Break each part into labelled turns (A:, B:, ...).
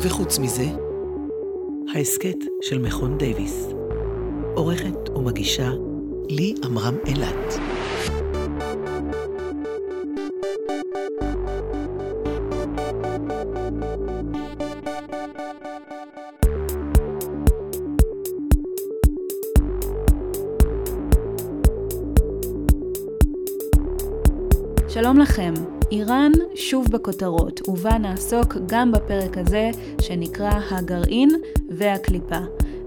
A: וחוץ מזה, ההסכת של מכון דייוויס. עורכת ומגישה לי עמרם אילת.
B: בכותרות, ובה נעסוק גם בפרק הזה שנקרא הגרעין והקליפה.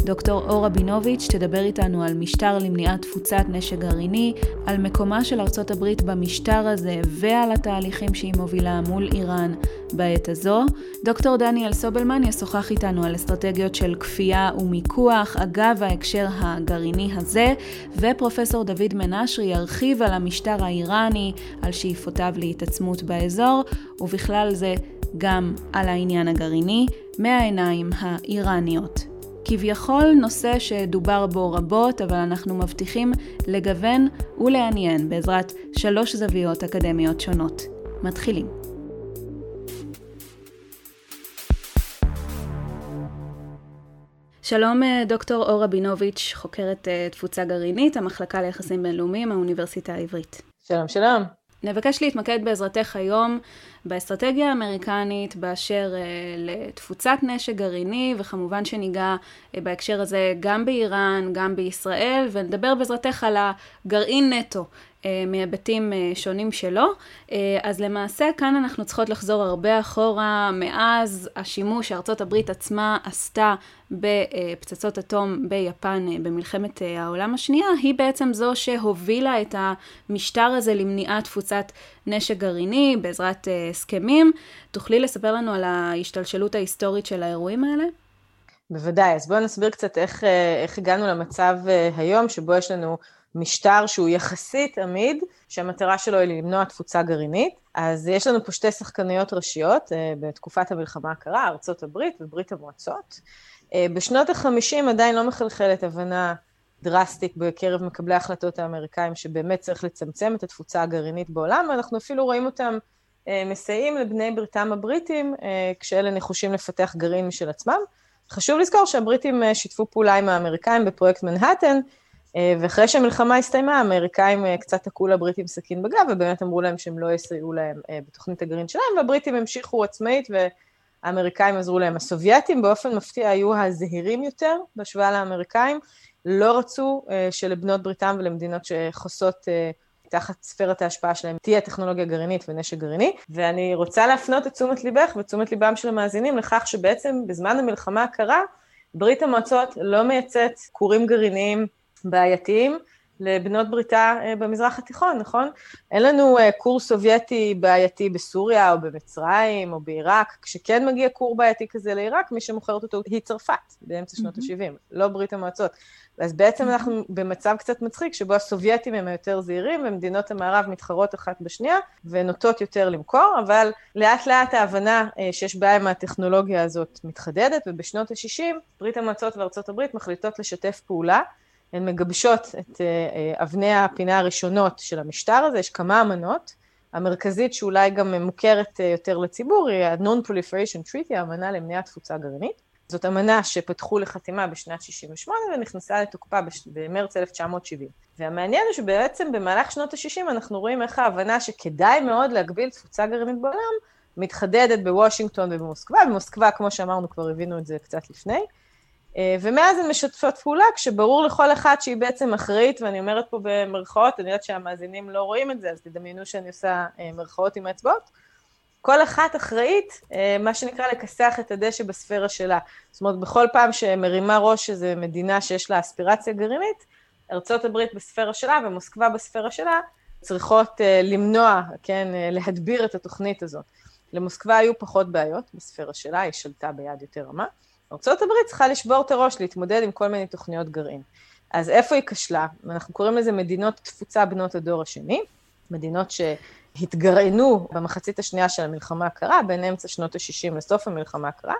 B: דוקטור אורה בינוביץ' תדבר איתנו על משטר למניעת תפוצת נשק גרעיני, על מקומה של ארצות הברית במשטר הזה ועל התהליכים שהיא מובילה מול איראן בעת הזו. דוקטור דניאל סובלמן ישוחח איתנו על אסטרטגיות של כפייה ומיקוח אגב ההקשר הגרעיני הזה, ופרופסור דוד מנשרי ירחיב על המשטר האיראני, על שאיפותיו להתעצמות באזור, ובכלל זה גם על העניין הגרעיני, מהעיניים האיראניות. כביכול נושא שדובר בו רבות, אבל אנחנו מבטיחים לגוון ולעניין בעזרת שלוש זוויות אקדמיות שונות. מתחילים. שלום אה, דוקטור אורה בינוביץ', חוקרת אה, תפוצה גרעינית, המחלקה ליחסים בינלאומיים, האוניברסיטה העברית.
C: שלום, שלום.
B: נבקש להתמקד בעזרתך היום באסטרטגיה האמריקנית באשר אה, לתפוצת נשק גרעיני, וכמובן שניגע בהקשר הזה גם באיראן, גם בישראל, ונדבר בעזרתך על הגרעין נטו. אה, מהיבטים אה, שונים שלו. אה, אז למעשה כאן אנחנו צריכות לחזור הרבה אחורה מאז השימוש שארצות הברית עצמה עשתה בפצצות אטום ביפן במלחמת העולם השנייה, היא בעצם זו שהובילה את המשטר הזה למניעת תפוצת נשק גרעיני בעזרת הסכמים. תוכלי לספר לנו על ההשתלשלות ההיסטורית של האירועים האלה?
C: בוודאי, אז בואו נסביר קצת איך, איך הגענו למצב היום שבו יש לנו משטר שהוא יחסית עמיד, שהמטרה שלו היא למנוע תפוצה גרעינית. אז יש לנו פה שתי שחקניות ראשיות אה, בתקופת המלחמה הקרה, ארצות הברית וברית המועצות. אה, בשנות ה-50 עדיין לא מחלחלת הבנה דרסטית בקרב מקבלי ההחלטות האמריקאים שבאמת צריך לצמצם את התפוצה הגרעינית בעולם, ואנחנו אפילו רואים אותם אה, מסייעים לבני בריתם הבריטים כשאלה נחושים לפתח גרעין משל עצמם. חשוב לזכור שהבריטים שיתפו פעולה עם האמריקאים בפרויקט מנהטן, ואחרי שהמלחמה הסתיימה, האמריקאים אה, קצת תקעו לבריטים סכין בגב, ובאמת אמרו להם שהם לא יסייעו להם אה, בתוכנית הגרעין שלהם, והבריטים המשיכו עצמאית, והאמריקאים עזרו להם. הסובייטים באופן מפתיע היו הזהירים יותר בהשוואה לאמריקאים, לא רצו שלבנות בריתם ולמדינות שחוסות תחת ספירת ההשפעה שלהם תהיה טכנולוגיה גרעינית ונשק גרעיני, ואני רוצה להפנות את תשומת ליבך ותשומת ליבם של המאזינים לכך שבעצם בזמן המלחמה הקרה, ברית המועצות לא מייצאת כורים גרעיניים בעייתיים לבנות בריתה אה, במזרח התיכון, נכון? אין לנו אה, כור סובייטי בעייתי בסוריה או במצרים או בעיראק, כשכן מגיע כור בעייתי כזה לעיראק, מי שמוכרת אותו היא צרפת באמצע שנות mm-hmm. ה-70, לא ברית המועצות. אז בעצם mm-hmm. אנחנו במצב קצת מצחיק, שבו הסובייטים הם היותר זהירים, ומדינות המערב מתחרות אחת בשנייה, ונוטות יותר למכור, אבל לאט לאט ההבנה אה, שיש בעיה עם הטכנולוגיה הזאת מתחדדת, ובשנות ה-60 ברית המועצות וארצות הברית מחליטות לשתף פעולה. הן מגבשות את אה, אה, אבני הפינה הראשונות של המשטר הזה, יש כמה אמנות, המרכזית שאולי גם מוכרת אה, יותר לציבור היא ה-Non-Proliferation Treaty, האמנה למניעת תפוצה גרעינית. זאת אמנה שפתחו לחתימה בשנת 68' ונכנסה לתוקפה במרץ 1970. והמעניין הוא שבעצם במהלך שנות ה-60 אנחנו רואים איך ההבנה שכדאי מאוד להגביל תפוצה גרעינית בעולם, מתחדדת בוושינגטון ובמוסקבה, במוסקבה, כמו שאמרנו, כבר הבינו את זה קצת לפני, ומאז הן משתפות פעולה, כשברור לכל אחת שהיא בעצם אחראית, ואני אומרת פה במרכאות, אני יודעת שהמאזינים לא רואים את זה, אז תדמיינו שאני עושה אה, מרכאות עם האצבעות. כל אחת אחראית, אה, מה שנקרא, לכסח את הדשא בספירה שלה. זאת אומרת, בכל פעם שמרימה ראש איזו מדינה שיש לה אספירציה גרעינית, הברית בספירה שלה ומוסקבה בספירה שלה, צריכות למנוע, כן, להדביר את התוכנית הזאת. למוסקבה היו פחות בעיות בספירה שלה, היא שלטה ביד יותר רמה. ארה"ב צריכה לשבור את הראש, להתמודד עם כל מיני תוכניות גרעין. אז איפה היא כשלה? אנחנו קוראים לזה מדינות תפוצה בנות הדור השני, מדינות שהתגרענו במחצית השנייה של המלחמה הקרה, בין אמצע שנות ה-60 לסוף המלחמה הקרה,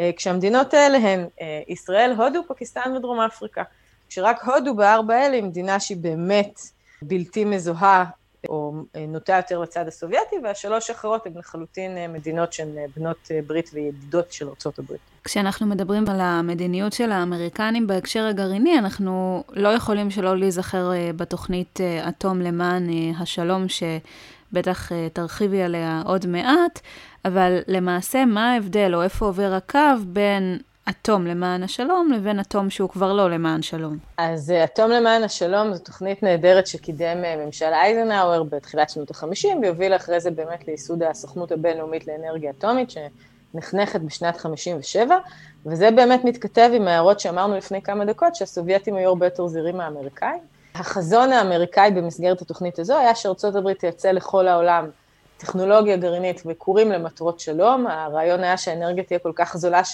C: אה, כשהמדינות האלה הן אה, ישראל, הודו, פקיסטן ודרום אפריקה. שרק הודו בארבע האלה היא מדינה שהיא באמת בלתי מזוהה או נוטה יותר לצד הסובייטי, והשלוש האחרות הן לחלוטין מדינות שהן בנות ברית וידידות של ארצות הברית.
B: כשאנחנו מדברים על המדיניות של האמריקנים בהקשר הגרעיני, אנחנו לא יכולים שלא להיזכר בתוכנית אטום למען השלום, שבטח תרחיבי עליה עוד מעט, אבל למעשה מה ההבדל או איפה עובר הקו בין אטום למען השלום לבין אטום שהוא כבר לא למען שלום.
C: אז אטום למען השלום זו תוכנית נהדרת שקידם ממשל אייזנהאואר בתחילת שנות ה-50, והוביל אחרי זה באמת לייסוד הסוכנות הבינלאומית לאנרגיה אטומית, שנחנכת בשנת 57, וזה באמת מתכתב עם ההערות שאמרנו לפני כמה דקות, שהסובייטים היו הרבה יותר זהירים מהאמריקאים. החזון האמריקאי במסגרת התוכנית הזו היה שארצות הברית תייצא לכל העולם טכנולוגיה גרעינית וכורים למטרות שלום. הרעיון היה שהאנרגיה תהיה כל כך זולה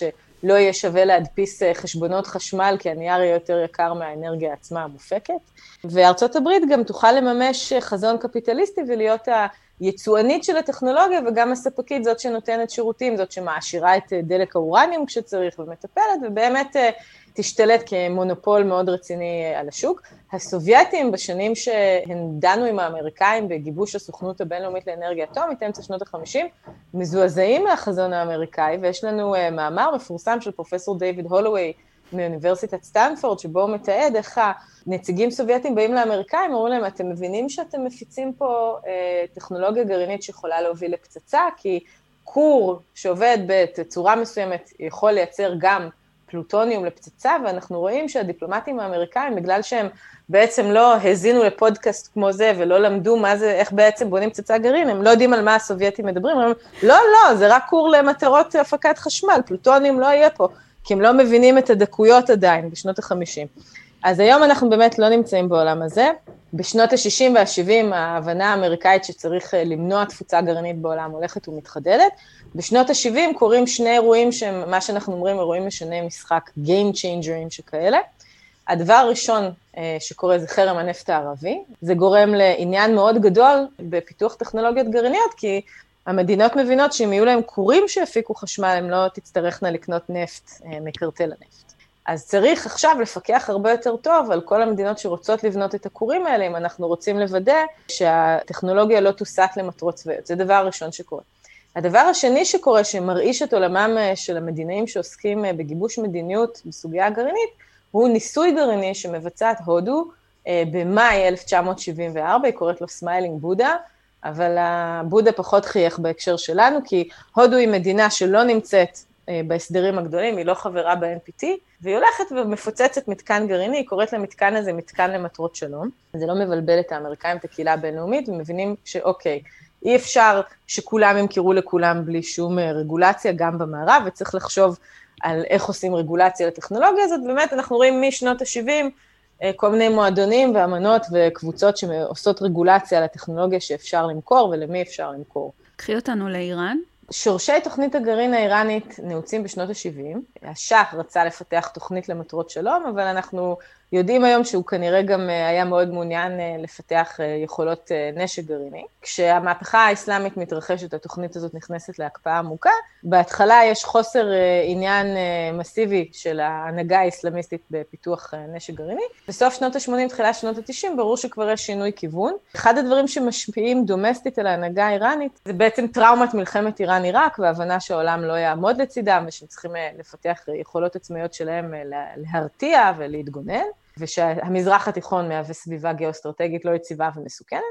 C: שלא יהיה שווה להדפיס חשבונות חשמל, כי הנייר יהיה יותר יקר מהאנרגיה עצמה המופקת. וארצות הברית גם תוכל לממש חזון קפיטליסטי ולהיות היצואנית של הטכנולוגיה וגם הספקית, זאת שנותנת שירותים, זאת שמעשירה את דלק האורניום כשצריך ומטפלת, ובאמת תשתלט כמונופול מאוד רציני על השוק. הסובייטים, בשנים שהם דנו עם האמריקאים בגיבוש הסוכנות הבינלאומית לאנרגיה אטומית, אמצע שנות ה-50, מזועזעים מהחזון האמריקאי, ויש לנו מאמר מפורסם של פרופסור דיוויד הולווי מאוניברסיטת סטנפורד, שבו הוא מתעד איך הנציגים סובייטים באים לאמריקאים, אומרים להם, אתם מבינים שאתם מפיצים פה אה, טכנולוגיה גרעינית שיכולה להוביל לפצצה, כי כור שעובד בצורה מסוימת יכול לייצר גם פלוטוניום לפצצה, ואנחנו רואים שהדיפלומטים האמריקאים, בגלל שהם בעצם לא האזינו לפודקאסט כמו זה, ולא למדו מה זה, איך בעצם בונים פצצה גרעין, הם לא יודעים על מה הסובייטים מדברים, הם אומרים, לא, לא, זה רק כור למטרות הפקת חשמל, פלוטוניום לא יהיה פה, כי הם לא מבינים את הדקויות עדיין, בשנות ה-50. אז היום אנחנו באמת לא נמצאים בעולם הזה. בשנות ה-60 וה-70 ההבנה האמריקאית שצריך למנוע תפוצה גרעינית בעולם הולכת ומתחדדת. בשנות ה-70 קורים שני אירועים שהם מה שאנחנו אומרים אירועים משני משחק, Game Changers שכאלה. הדבר הראשון שקורה זה חרם הנפט הערבי, זה גורם לעניין מאוד גדול בפיתוח טכנולוגיות גרעיניות, כי המדינות מבינות שאם יהיו להם כורים שיפיקו חשמל, הן לא תצטרכנה לקנות נפט מקרטל הנפט. אז צריך עכשיו לפקח הרבה יותר טוב על כל המדינות שרוצות לבנות את הכורים האלה, אם אנחנו רוצים לוודא שהטכנולוגיה לא תוסט למטרות צבאיות. זה דבר ראשון שקורה. הדבר השני שקורה, שמרעיש את עולמם של המדינאים שעוסקים בגיבוש מדיניות בסוגיה הגרעינית, הוא ניסוי גרעיני שמבצעת הודו במאי 1974, היא קוראת לו Smiling Buddha, אבל הבודה פחות חייך בהקשר שלנו, כי הודו היא מדינה שלא נמצאת בהסדרים הגדולים, היא לא חברה ב-NPT, והיא הולכת ומפוצצת מתקן גרעיני, היא קוראת למתקן הזה מתקן למטרות שלום. זה לא מבלבל את האמריקאים, את הקהילה הבינלאומית, ומבינים שאוקיי, אי אפשר שכולם ימכרו לכולם בלי שום רגולציה, גם במערב, וצריך לחשוב על איך עושים רגולציה לטכנולוגיה הזאת. באמת, אנחנו רואים משנות ה-70, כל מיני מועדונים ואמנות וקבוצות שעושות רגולציה על הטכנולוגיה שאפשר למכור ולמי אפשר למכור.
B: קחי אותנו לאיראן.
C: שורשי תוכנית הגרעין האיראנית נעוצים בשנות ה-70. השח רצה לפתח תוכנית למטרות שלום, אבל אנחנו יודעים היום שהוא כנראה גם היה מאוד מעוניין לפתח יכולות נשק גרעיני. כשהמהפכה האסלאמית מתרחשת, התוכנית הזאת נכנסת להקפאה עמוקה. בהתחלה יש חוסר עניין מסיבי של ההנהגה האסלאמיסטית בפיתוח נשק גרעיני. בסוף שנות ה-80, תחילת שנות ה-90, ברור שכבר יש שינוי כיוון. אחד הדברים שמשפיעים דומסטית על ההנהגה האיראנית, זה בעצם טראומת מלחמת איראן-עיראק, והבנה שהעולם לא יעמוד לצידם, ושהם צריכים לפתח יכולות עצמאיות שלהם להרתיע ולהתגונן. ושהמזרח התיכון מהווה סביבה גיאו-אסטרטגית לא יציבה ומסוכנת,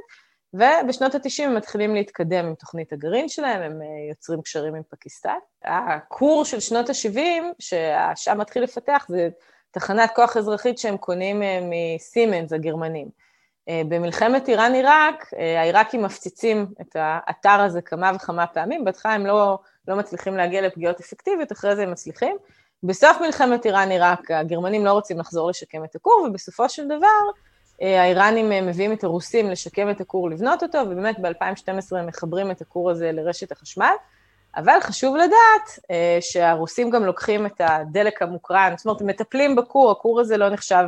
C: ובשנות ה-90 הם מתחילים להתקדם עם תוכנית הגרעין שלהם, הם יוצרים קשרים עם פקיסטן. הכור של שנות ה-70, שהשם מתחיל לפתח, זה תחנת כוח אזרחית שהם קונים מסימנס, הגרמנים. במלחמת איראן-עיראק, העיראקים מפציצים את האתר הזה כמה וכמה פעמים, בהתחלה הם לא, לא מצליחים להגיע לפגיעות אפקטיביות, אחרי זה הם מצליחים. בסוף מלחמת איראן-עיראק, הגרמנים לא רוצים לחזור לשקם את הכור, ובסופו של דבר, האיראנים מביאים את הרוסים לשקם את הכור, לבנות אותו, ובאמת ב-2012 הם מחברים את הכור הזה לרשת החשמל. אבל חשוב לדעת שהרוסים גם לוקחים את הדלק המוקרן, זאת אומרת, מטפלים בכור, הכור הזה לא נחשב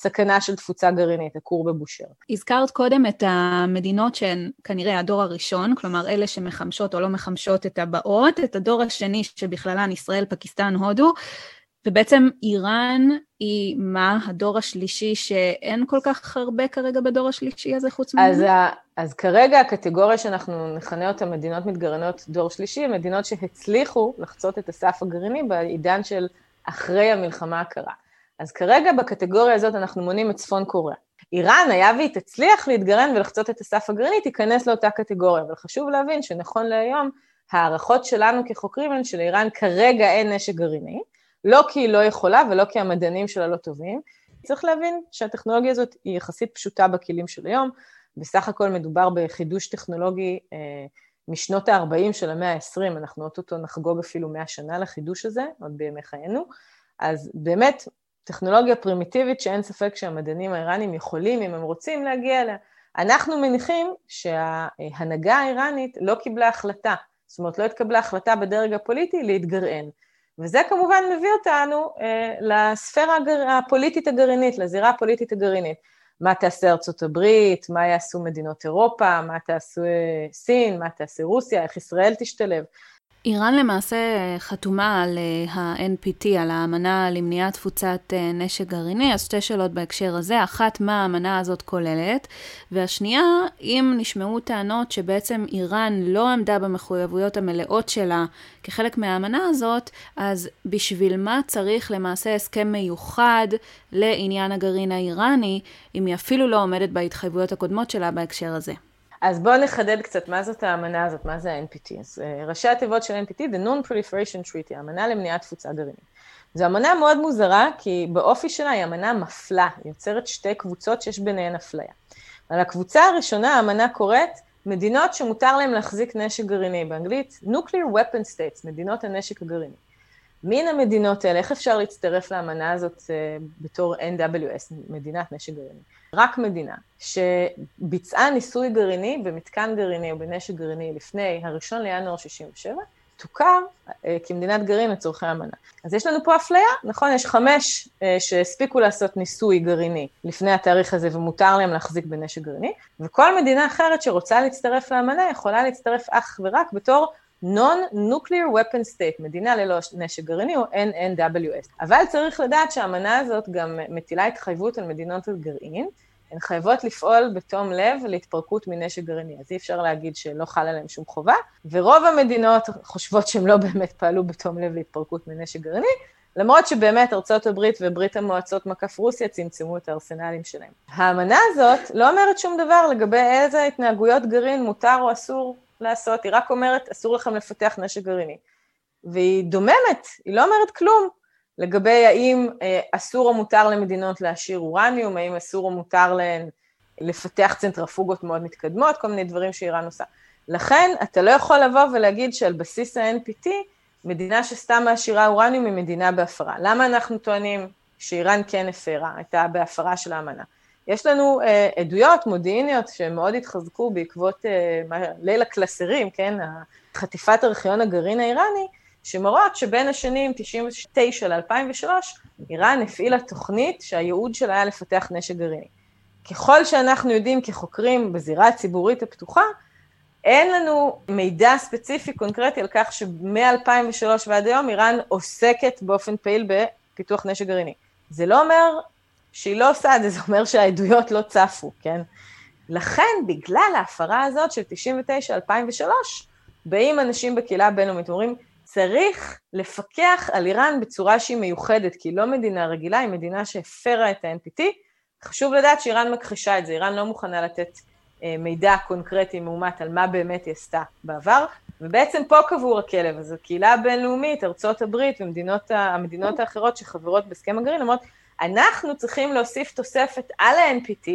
C: סכנה של תפוצה גרעינית, הכור בבושר.
B: הזכרת קודם את המדינות שהן כנראה הדור הראשון, כלומר אלה שמחמשות או לא מחמשות את הבאות, את הדור השני שבכללן ישראל, פקיסטן, הודו. ובעצם איראן היא מה? הדור השלישי שאין כל כך הרבה כרגע בדור השלישי הזה חוץ ממנו?
C: אז, אז כרגע הקטגוריה שאנחנו נכנה אותה מדינות מתגרענות דור שלישי, הן מדינות שהצליחו לחצות את הסף הגרעיני בעידן של אחרי המלחמה הקרה. אז כרגע בקטגוריה הזאת אנחנו מונים את צפון קוריאה. איראן, היה והיא תצליח להתגרען ולחצות את הסף הגרעיני, תיכנס לאותה קטגוריה, אבל חשוב להבין שנכון להיום, ההערכות שלנו כחוקרים הן שלאיראן כרגע אין נשק גרעיני, לא כי היא לא יכולה ולא כי המדענים שלה לא טובים. צריך להבין שהטכנולוגיה הזאת היא יחסית פשוטה בכלים של היום, בסך הכל מדובר בחידוש טכנולוגי אה, משנות ה-40 של המאה ה-20, אנחנו אוטוטו נחגוג אפילו 100 שנה לחידוש הזה, עוד בימי חיינו, אז באמת טכנולוגיה פרימיטיבית שאין ספק שהמדענים האיראנים יכולים, אם הם רוצים, להגיע אליה. אנחנו מניחים שההנהגה האיראנית לא קיבלה החלטה, זאת אומרת לא התקבלה החלטה בדרג הפוליטי להתגרען. וזה כמובן מביא אותנו אה, לספירה הגר... הפוליטית הגרעינית, לזירה הפוליטית הגרעינית. מה תעשה ארצות הברית, מה יעשו מדינות אירופה, מה תעשו אה, סין, מה תעשה רוסיה, איך ישראל תשתלב.
B: איראן למעשה חתומה על אה, ה-NPT, על האמנה למניעת תפוצת אה, נשק גרעיני, אז שתי שאלות בהקשר הזה, אחת, מה האמנה הזאת כוללת, והשנייה, אם נשמעו טענות שבעצם איראן לא עמדה במחויבויות המלאות שלה כחלק מהאמנה הזאת, אז בשביל מה צריך למעשה הסכם מיוחד לעניין הגרעין האיראני, אם היא אפילו לא עומדת בהתחייבויות הקודמות שלה בהקשר הזה?
C: אז בואו נחדד קצת מה זאת האמנה הזאת, מה זה ה-NPT. אז uh, ראשי התיבות של NPT, The Non-Proliferation Treaty, האמנה למניעת תפוצה גרעינית. זו אמנה מאוד מוזרה, כי באופי שלה היא אמנה מפלה, היא יוצרת שתי קבוצות שיש ביניהן אפליה. על הקבוצה הראשונה האמנה קוראת מדינות שמותר להן להחזיק נשק גרעיני, באנגלית Nuclear Weapon States, מדינות הנשק הגרעיני. מן המדינות האלה, איך אפשר להצטרף לאמנה הזאת uh, בתור NWS, מדינת נשק גרעיני? רק מדינה שביצעה ניסוי גרעיני במתקן גרעיני או בנשק גרעיני לפני הראשון לינואר 67, תוכר uh, כמדינת גרעין לצורכי אמנה. אז יש לנו פה אפליה, נכון? יש חמש uh, שהספיקו לעשות ניסוי גרעיני לפני התאריך הזה ומותר להם להחזיק בנשק גרעיני, וכל מדינה אחרת שרוצה להצטרף לאמנה יכולה להצטרף אך ורק בתור Non-Nuclear Weapon State, מדינה ללא נשק גרעיני או NNWS. אבל צריך לדעת שהאמנה הזאת גם מטילה התחייבות על מדינות הגרעין, הן חייבות לפעול בתום לב להתפרקות מנשק גרעיני, אז אי אפשר להגיד שלא חל עליהן שום חובה, ורוב המדינות חושבות שהן לא באמת פעלו בתום לב להתפרקות מנשק גרעיני, למרות שבאמת ארצות הברית וברית המועצות מקף רוסיה צמצמו את הארסנלים שלהם. האמנה הזאת לא אומרת שום דבר לגבי איזה התנהגויות גרעין מותר או אסור לעשות, היא רק אומרת, אסור לכם לפתח נשק גרעיני. והיא דוממת, היא לא אומרת כלום לגבי האם אה, אסור או מותר למדינות להשאיר אורניום, האם אסור או מותר להן לפתח צנטרפוגות מאוד מתקדמות, כל מיני דברים שאיראן עושה. לכן, אתה לא יכול לבוא ולהגיד שעל בסיס ה-NPT, מדינה שסתם מעשירה אורניום היא מדינה בהפרה. למה אנחנו טוענים שאיראן כן הפרה, הייתה בהפרה של האמנה? יש לנו אה, עדויות מודיעיניות שמאוד התחזקו בעקבות אה, ליל הקלסרים, כן, חטיפת ארכיון הגרעין האיראני, שמראות שבין השנים 99 ל-2003, איראן הפעילה תוכנית שהייעוד שלה היה לפתח נשק גרעיני. ככל שאנחנו יודעים כחוקרים בזירה הציבורית הפתוחה, אין לנו מידע ספציפי קונקרטי על כך שמ-2003 ועד היום איראן עוסקת באופן פעיל בפיתוח נשק גרעיני. זה לא אומר שהיא לא עושה את זה, זה אומר שהעדויות לא צפו, כן? לכן, בגלל ההפרה הזאת של 99-2003, באים אנשים בקהילה הבינלאומית ואומרים, צריך לפקח על איראן בצורה שהיא מיוחדת, כי היא לא מדינה רגילה, היא מדינה שהפרה את ה-NPT. חשוב לדעת שאיראן מכחישה את זה, איראן לא מוכנה לתת אה, מידע קונקרטי מאומת על מה באמת היא עשתה בעבר, ובעצם פה קבור הכלב, אז הקהילה הבינלאומית, ארצות הברית והמדינות האחרות שחברות בהסכם הגרעין, אומרות, אנחנו צריכים להוסיף תוספת על ה-NPT,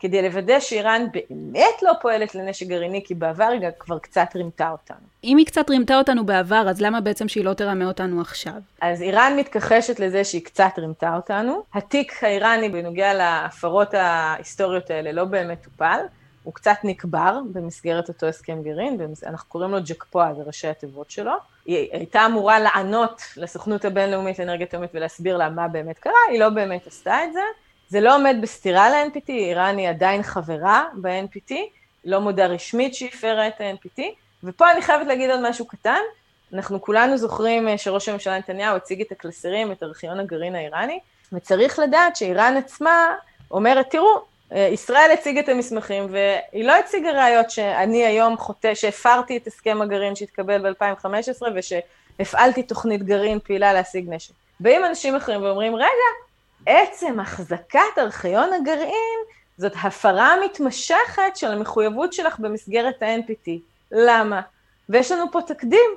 C: כדי לוודא שאיראן באמת לא פועלת לנשק גרעיני, כי בעבר היא כבר קצת רימתה אותנו.
B: אם היא קצת רימתה אותנו בעבר, אז למה בעצם שהיא לא תרמה אותנו עכשיו?
C: אז איראן מתכחשת לזה שהיא קצת רימתה אותנו. התיק האיראני בנוגע להפרות ההיסטוריות האלה לא באמת טופל. הוא קצת נקבר במסגרת אותו הסכם גרעין, אנחנו קוראים לו ג'קפואה, זה ראשי התיבות שלו. היא הייתה אמורה לענות לסוכנות הבינלאומית לאנרגיה אטומית ולהסביר לה מה באמת קרה, היא לא באמת עשתה את זה. זה לא עומד בסתירה ל-NPT, איראן היא עדיין חברה ב-NPT, לא מודה רשמית שהיא הפרה את ה-NPT, ופה אני חייבת להגיד עוד משהו קטן, אנחנו כולנו זוכרים אה, שראש הממשלה נתניהו הציג את הקלסרים, את ארכיון הגרעין האיראני, וצריך לדעת שאיראן עצמה אומרת, תראו, ישראל הציגה את המסמכים, והיא לא הציגה ראיות שאני היום חוטא, שהפרתי את הסכם הגרעין שהתקבל ב-2015, ושהפעלתי תוכנית גרעין פעילה להשיג נשק. באים אנשים אחרים ואומרים, רגע, עצם החזקת ארכיון הגרעין זאת הפרה מתמשכת של המחויבות שלך במסגרת ה-NPT. למה? ויש לנו פה תקדים.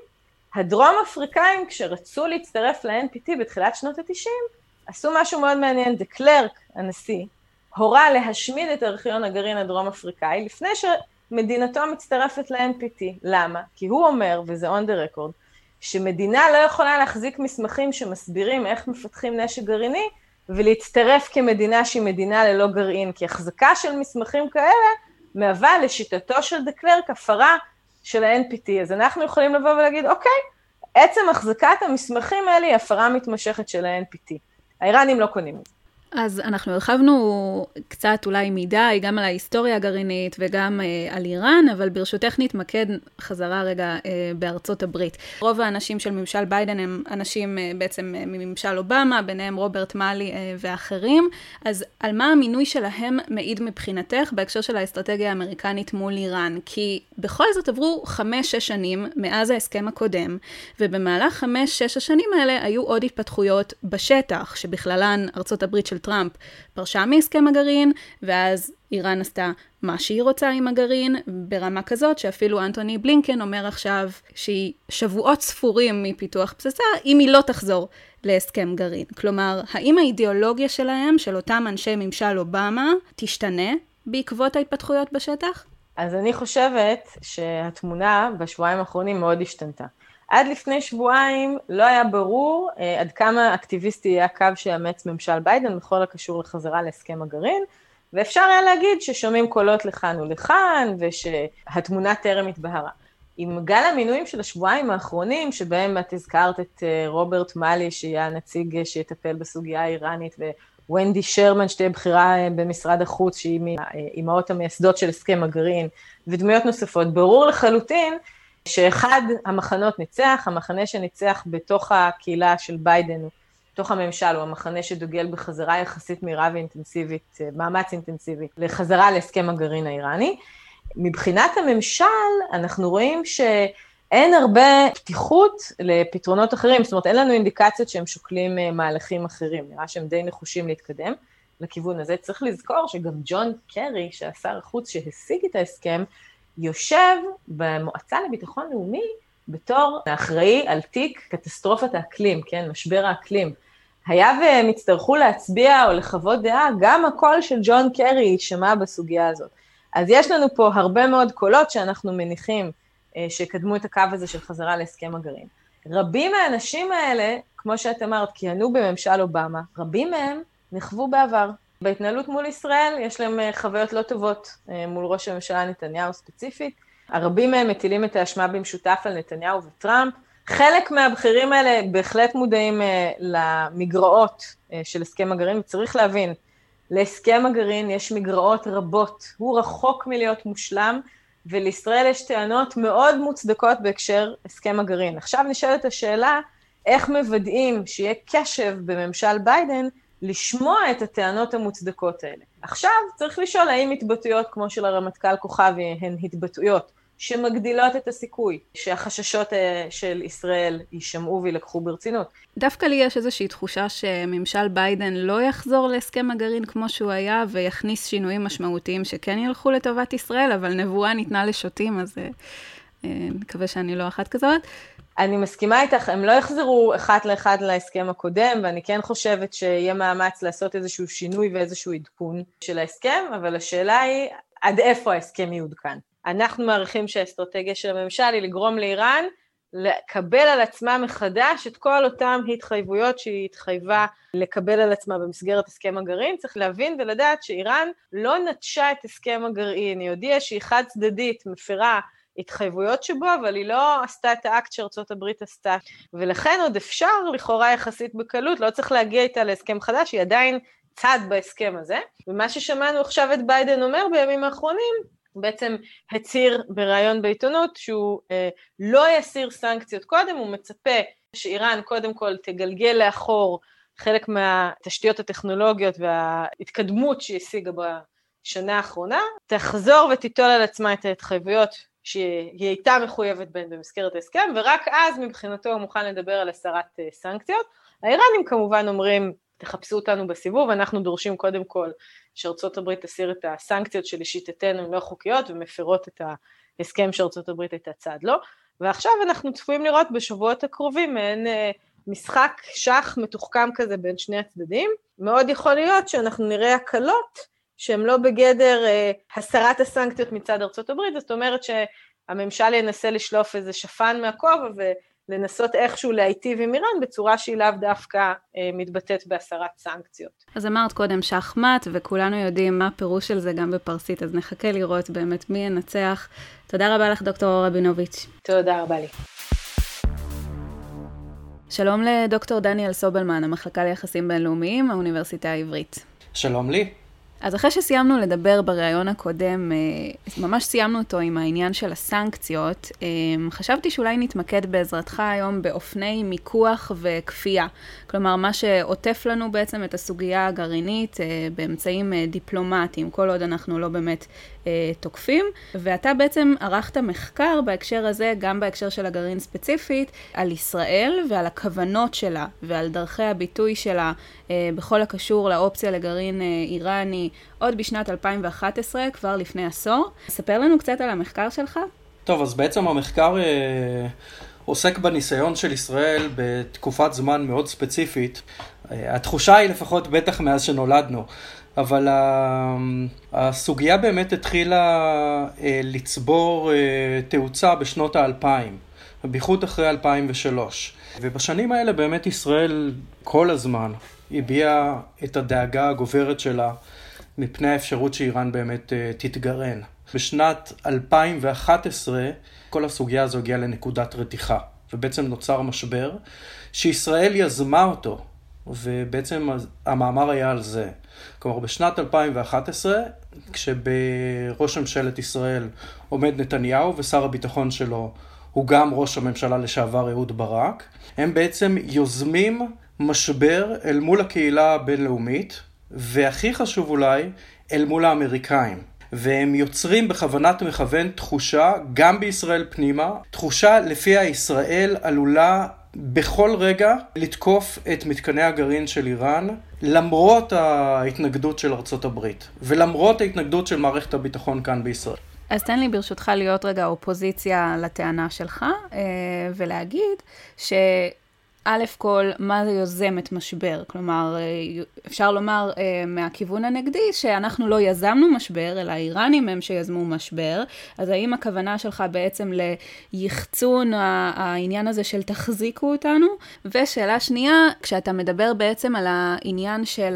C: הדרום אפריקאים, כשרצו להצטרף ל-NPT בתחילת שנות ה-90, עשו משהו מאוד מעניין. דה קלרק, הנשיא, הורה להשמיד את ארכיון הגרעין הדרום אפריקאי לפני שמדינתו מצטרפת ל-NPT. למה? כי הוא אומר, וזה on the record, שמדינה לא יכולה להחזיק מסמכים שמסבירים איך מפתחים נשק גרעיני, ולהצטרף כמדינה שהיא מדינה ללא גרעין, כי החזקה של מסמכים כאלה מהווה לשיטתו של דה קלרק הפרה של ה-NPT. אז אנחנו יכולים לבוא ולהגיד, אוקיי, עצם החזקת המסמכים האלה היא הפרה מתמשכת של ה-NPT. האיראנים לא קונים את זה.
B: אז אנחנו הרחבנו קצת אולי מדי, גם על ההיסטוריה הגרעינית וגם אה, על איראן, אבל ברשותך נתמקד חזרה רגע אה, בארצות הברית. רוב האנשים של ממשל ביידן הם אנשים אה, בעצם אה, מממשל אובמה, ביניהם רוברט מאלי אה, ואחרים. אז על מה המינוי שלהם מעיד מבחינתך בהקשר של האסטרטגיה האמריקנית מול איראן? כי בכל זאת עברו חמש-שש שנים מאז ההסכם הקודם, ובמהלך חמש-שש השנים האלה היו עוד התפתחויות בשטח, שבכללן ארצות הברית של טראמפ פרשה מהסכם הגרעין, ואז איראן עשתה מה שהיא רוצה עם הגרעין, ברמה כזאת שאפילו אנטוני בלינקן אומר עכשיו שהיא שבועות ספורים מפיתוח פצצה, אם היא לא תחזור להסכם גרעין. כלומר, האם האידיאולוגיה שלהם, של אותם אנשי ממשל אובמה, תשתנה בעקבות ההתפתחויות בשטח?
C: אז אני חושבת שהתמונה בשבועיים האחרונים מאוד השתנתה. עד לפני שבועיים לא היה ברור אה, עד כמה אקטיביסטי יהיה הקו שיאמץ ממשל ביידן בכל הקשור לחזרה להסכם הגרעין, ואפשר היה להגיד ששומעים קולות לכאן ולכאן, ושהתמונה טרם התבהרה. עם גל המינויים של השבועיים האחרונים, שבהם את הזכרת את אה, רוברט מאלי, שיהיה הנציג אה, שיטפל בסוגיה האיראנית, וונדי שרמן, שתהיה בכירה במשרד החוץ, שהיא מהאימהות המייסדות של הסכם הגרעין, ודמויות נוספות, ברור לחלוטין שאחד המחנות ניצח, המחנה שניצח בתוך הקהילה של ביידן, בתוך הממשל, הוא המחנה שדוגל בחזרה יחסית מהירה ואינטנסיבית, מאמץ אינטנסיבי, לחזרה להסכם הגרעין האיראני. מבחינת הממשל, אנחנו רואים שאין הרבה פתיחות לפתרונות אחרים, זאת אומרת, אין לנו אינדיקציות שהם שוקלים אה, מהלכים אחרים, נראה שהם די נחושים להתקדם לכיוון הזה. צריך לזכור שגם ג'ון קרי, שהיה שר החוץ שהשיג את ההסכם, יושב במועצה לביטחון לאומי בתור האחראי על תיק קטסטרופת האקלים, כן, משבר האקלים. היה והם יצטרכו להצביע או לחוות דעה, גם הקול של ג'ון קרי יישמע בסוגיה הזאת. אז יש לנו פה הרבה מאוד קולות שאנחנו מניחים אה, שקדמו את הקו הזה של חזרה להסכם הגרעין. רבים מהאנשים האלה, כמו שאת אמרת, כיהנו בממשל אובמה, רבים מהם נכוו בעבר. בהתנהלות מול ישראל יש להם אה, חוויות לא טובות אה, מול ראש הממשלה נתניהו ספציפית. הרבים מהם מטילים את האשמה במשותף על נתניהו וטראמפ. חלק מהבכירים האלה בהחלט מודעים אה, למגרעות של הסכם הגרעין, וצריך להבין, להסכם הגרעין יש מגרעות רבות, הוא רחוק מלהיות מושלם, ולישראל יש טענות מאוד מוצדקות בהקשר הסכם הגרעין. עכשיו נשאלת השאלה, איך מוודאים שיהיה קשב בממשל ביידן לשמוע את הטענות המוצדקות האלה. עכשיו צריך לשאול האם התבטאויות כמו של הרמטכ"ל כוכבי הן התבטאויות שמגדילות את הסיכוי שהחששות אה, של ישראל יישמעו וילקחו ברצינות.
B: דווקא לי יש איזושהי תחושה שממשל ביידן לא יחזור להסכם הגרעין כמו שהוא היה ויכניס שינויים משמעותיים שכן ילכו לטובת ישראל, אבל נבואה ניתנה לשוטים, אז אה, אה, נקווה שאני לא אחת כזאת.
C: אני מסכימה איתך, הם לא יחזרו אחת לאחד להסכם הקודם, ואני כן חושבת שיהיה מאמץ לעשות איזשהו שינוי ואיזשהו עדכון של ההסכם, אבל השאלה היא, עד איפה ההסכם יעודכן? אנחנו מעריכים שהאסטרטגיה של הממשל היא לגרום לאיראן לקבל על עצמה מחדש את כל אותן התחייבויות שהיא התחייבה לקבל על עצמה במסגרת הסכם הגרעין. צריך להבין ולדעת שאיראן לא נטשה את הסכם הגרעין, היא הודיעה שהיא חד צדדית מפרה התחייבויות שבו, אבל היא לא עשתה את האקט שארצות הברית עשתה. ולכן עוד אפשר, לכאורה יחסית בקלות, לא צריך להגיע איתה להסכם חדש, היא עדיין צד בהסכם הזה. ומה ששמענו עכשיו את ביידן אומר בימים האחרונים, בעצם הצהיר בריאיון בעיתונות שהוא אה, לא יסיר סנקציות קודם, הוא מצפה שאיראן קודם כל תגלגל לאחור חלק מהתשתיות הטכנולוגיות וההתקדמות שהיא השיגה בשנה האחרונה, תחזור ותיטול על עצמה את ההתחייבויות שהיא הייתה מחויבת בהן במסגרת ההסכם, ורק אז מבחינתו הוא מוכן לדבר על הסרת אה, סנקציות. האיראנים כמובן אומרים, תחפשו אותנו בסיבוב, אנחנו דורשים קודם כל שארצות הברית תסיר את הסנקציות שלשיטתנו הן לא חוקיות ומפרות את ההסכם שארצות הברית הייתה צעד לו, ועכשיו אנחנו צפויים לראות בשבועות הקרובים מעין אה, משחק שח מתוחכם כזה בין שני הצדדים. מאוד יכול להיות שאנחנו נראה הקלות שהן לא בגדר אה, הסרת הסנקציות מצד ארצות הברית, זאת אומרת שהממשל ינסה לשלוף איזה שפן מהכובע לנסות איכשהו להיטיב עם איראן בצורה שהיא לאו דווקא אה, מתבטאת בהסרת סנקציות.
B: אז אמרת קודם שחמט, וכולנו יודעים מה הפירוש של זה גם בפרסית, אז נחכה לראות באמת מי ינצח. תודה רבה לך, דוקטור אורה בינוביץ'.
C: תודה רבה לי.
B: שלום לדוקטור דניאל סובלמן, המחלקה ליחסים בינלאומיים, האוניברסיטה העברית.
D: שלום לי.
B: אז אחרי שסיימנו לדבר בריאיון הקודם, אה, ממש סיימנו אותו עם העניין של הסנקציות, אה, חשבתי שאולי נתמקד בעזרתך היום באופני מיקוח וכפייה. כלומר, מה שעוטף לנו בעצם את הסוגיה הגרעינית אה, באמצעים דיפלומטיים, כל עוד אנחנו לא באמת תוקפים. ואתה בעצם ערכת מחקר בהקשר הזה, גם בהקשר של הגרעין ספציפית, על ישראל ועל הכוונות שלה ועל דרכי הביטוי שלה בכל הקשור לאופציה לגרעין איראני. עוד בשנת 2011, כבר לפני עשור. ספר לנו קצת על המחקר שלך.
D: טוב, אז בעצם המחקר אה, עוסק בניסיון של ישראל בתקופת זמן מאוד ספציפית. אה, התחושה היא לפחות בטח מאז שנולדנו. אבל הסוגיה באמת התחילה אה, לצבור אה, תאוצה בשנות האלפיים, בייחוד אחרי 2003. ובשנים האלה באמת ישראל כל הזמן הביעה את הדאגה הגוברת שלה מפני האפשרות שאיראן באמת uh, תתגרען. בשנת 2011 כל הסוגיה הזו הגיעה לנקודת רתיחה, ובעצם נוצר משבר שישראל יזמה אותו, ובעצם המאמר היה על זה. כלומר, בשנת 2011, כשבראש ממשלת ישראל עומד נתניהו ושר הביטחון שלו הוא גם ראש הממשלה לשעבר אהוד ברק, הם בעצם יוזמים משבר אל מול הקהילה הבינלאומית, והכי חשוב אולי, אל מול האמריקאים. והם יוצרים בכוונת מכוון תחושה, גם בישראל פנימה, תחושה לפיה ישראל עלולה בכל רגע לתקוף את מתקני הגרעין של איראן, למרות ההתנגדות של ארצות הברית, ולמרות ההתנגדות של מערכת הביטחון כאן בישראל.
B: אז תן לי ברשותך להיות רגע אופוזיציה לטענה שלך, אה, ולהגיד ש... א' כל, מה זה יוזמת משבר? כלומר, אה, אפשר לומר uh, מהכיוון הנגדי שאנחנו לא יזמנו משבר, אלא האיראנים הם שיזמו משבר. אז האם הכוונה שלך בעצם ליחצון העניין הזה של תחזיקו אותנו? ושאלה שנייה, כשאתה מדבר בעצם על העניין של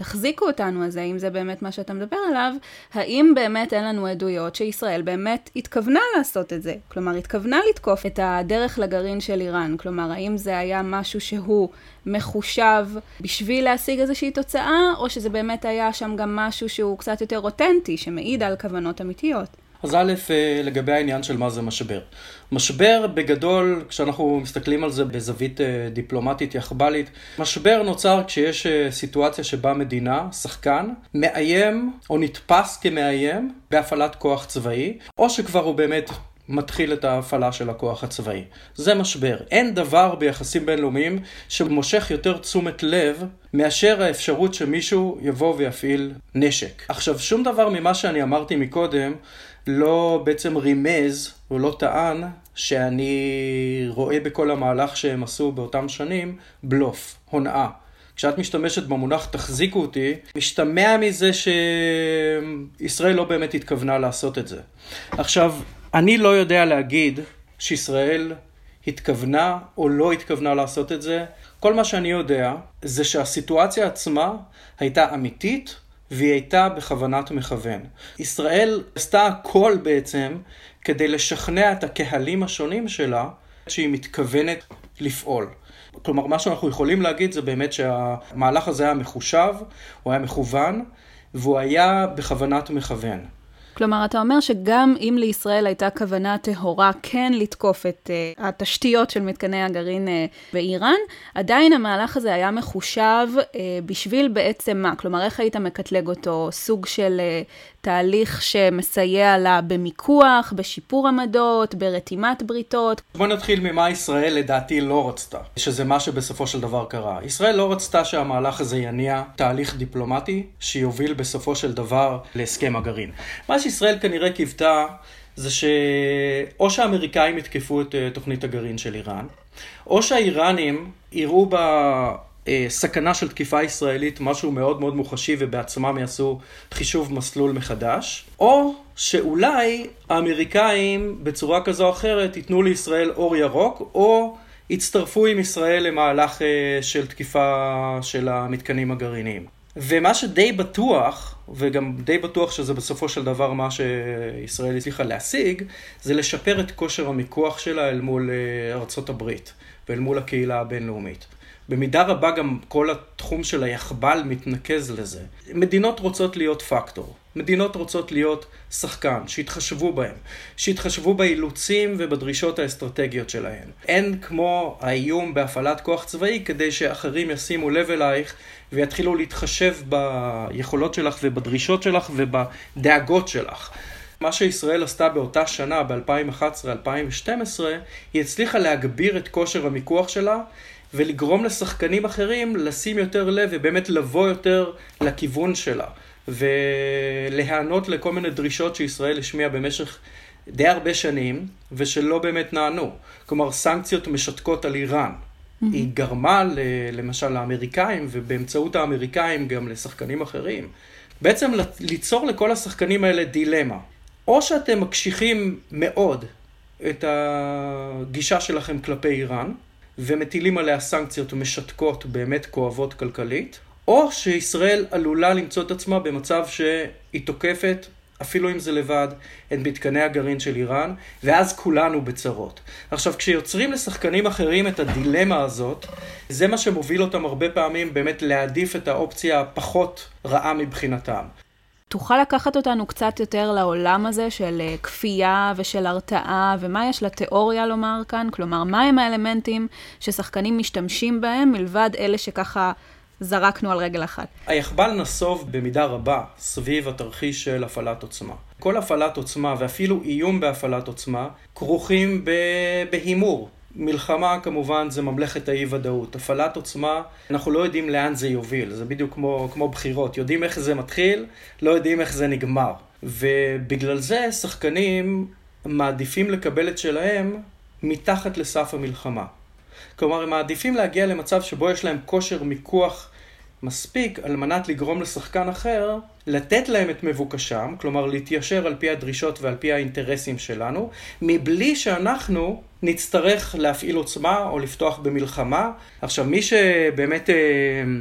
B: התחזיקו אותנו הזה, האם זה באמת מה שאתה מדבר עליו, האם באמת אין לנו עדויות שישראל באמת התכוונה לעשות את זה? כלומר, התכוונה לתקוף את הדרך לגרעין של איראן? כלומר, האם זה היה משהו שהוא מחושב בשביל להשיג איזושהי תוצאה, או שזה באמת היה שם גם משהו שהוא קצת יותר אותנטי, שמעיד על כוונות אמיתיות?
D: אז א', אה, לגבי העניין של מה זה משבר. משבר בגדול, כשאנחנו מסתכלים על זה בזווית אה, דיפלומטית יחב"לית, משבר נוצר כשיש אה, סיטואציה שבה מדינה, שחקן, מאיים או נתפס כמאיים בהפעלת כוח צבאי, או שכבר הוא באמת מתחיל את ההפעלה של הכוח הצבאי. זה משבר. אין דבר ביחסים בינלאומיים שמושך יותר תשומת לב מאשר האפשרות שמישהו יבוא ויפעיל נשק. עכשיו, שום דבר ממה שאני אמרתי מקודם לא בעצם רימז או לא טען שאני רואה בכל המהלך שהם עשו באותם שנים בלוף, הונאה. כשאת משתמשת במונח תחזיקו אותי, משתמע מזה שישראל לא באמת התכוונה לעשות את זה. עכשיו, אני לא יודע להגיד שישראל התכוונה או לא התכוונה לעשות את זה. כל מה שאני יודע זה שהסיטואציה עצמה הייתה אמיתית והיא הייתה בכוונת מכוון. ישראל עשתה הכל בעצם כדי לשכנע את הקהלים השונים שלה שהיא מתכוונת לפעול. כלומר, מה שאנחנו יכולים להגיד זה באמת שהמהלך הזה היה מחושב, הוא היה מכוון, והוא היה בכוונת מכוון.
B: כלומר, אתה אומר שגם אם לישראל הייתה כוונה טהורה כן לתקוף את uh, התשתיות של מתקני הגרעין uh, באיראן, עדיין המהלך הזה היה מחושב uh, בשביל בעצם מה? כלומר, איך היית מקטלג אותו? סוג של uh, תהליך שמסייע לה במיקוח, בשיפור עמדות, ברתימת בריתות?
D: בוא נתחיל ממה ישראל לדעתי לא רצתה, שזה מה שבסופו של דבר קרה. ישראל לא רצתה שהמהלך הזה יניע תהליך דיפלומטי שיוביל בסופו של דבר להסכם הגרעין. מה שישראל כנראה קיוותה זה שאו שהאמריקאים יתקפו את אה, תוכנית הגרעין של איראן, או שהאיראנים יראו בסכנה של תקיפה ישראלית משהו מאוד מאוד מוחשי ובעצמם יעשו חישוב מסלול מחדש, או שאולי האמריקאים בצורה כזו או אחרת ייתנו לישראל אור ירוק, או יצטרפו עם ישראל למהלך אה, של תקיפה של המתקנים הגרעיניים. ומה שדי בטוח, וגם די בטוח שזה בסופו של דבר מה שישראל הצליחה להשיג, זה לשפר את כושר המיקוח שלה אל מול אה, ארצות הברית ואל מול הקהילה הבינלאומית. במידה רבה גם כל התחום של היחב"ל מתנקז לזה. מדינות רוצות להיות פקטור. מדינות רוצות להיות שחקן, שיתחשבו בהם, שיתחשבו באילוצים ובדרישות האסטרטגיות שלהן. אין כמו האיום בהפעלת כוח צבאי כדי שאחרים ישימו לב אלייך ויתחילו להתחשב ביכולות שלך ובדרישות שלך ובדאגות שלך. מה שישראל עשתה באותה שנה, ב-2011-2012, היא הצליחה להגביר את כושר המיקוח שלה ולגרום לשחקנים אחרים לשים יותר לב ובאמת לבוא יותר לכיוון שלה ולהיענות לכל מיני דרישות שישראל השמיעה במשך די הרבה שנים ושלא באמת נענו. כלומר, סנקציות משתקות על איראן. Mm-hmm. היא גרמה למשל לאמריקאים ובאמצעות האמריקאים גם לשחקנים אחרים. בעצם ליצור לכל השחקנים האלה דילמה. או שאתם מקשיחים מאוד את הגישה שלכם כלפי איראן, ומטילים עליה סנקציות משתקות באמת כואבות כלכלית, או שישראל עלולה למצוא את עצמה במצב שהיא תוקפת, אפילו אם זה לבד, את מתקני הגרעין של איראן, ואז כולנו בצרות. עכשיו, כשיוצרים לשחקנים אחרים את הדילמה הזאת, זה מה שמוביל אותם הרבה פעמים באמת להעדיף את האופציה הפחות רעה מבחינתם.
B: תוכל לקחת אותנו קצת יותר לעולם הזה של אה, כפייה ושל הרתעה, ומה יש לתיאוריה לומר כאן? כלומר, מהם האלמנטים ששחקנים משתמשים בהם, מלבד אלה שככה זרקנו על רגל אחת?
D: היחב"ל נסוב במידה רבה סביב התרחיש של הפעלת עוצמה. כל הפעלת עוצמה, ואפילו איום בהפעלת עוצמה, כרוכים בהימור. מלחמה כמובן זה ממלכת האי ודאות. הפעלת עוצמה, אנחנו לא יודעים לאן זה יוביל, זה בדיוק כמו, כמו בחירות. יודעים איך זה מתחיל, לא יודעים איך זה נגמר. ובגלל זה שחקנים מעדיפים לקבל את שלהם מתחת לסף המלחמה. כלומר, הם מעדיפים להגיע למצב שבו יש להם כושר מיקוח מספיק על מנת לגרום לשחקן אחר לתת להם את מבוקשם, כלומר להתיישר על פי הדרישות ועל פי האינטרסים שלנו, מבלי שאנחנו נצטרך להפעיל עוצמה או לפתוח במלחמה. עכשיו, מי שבאמת אה,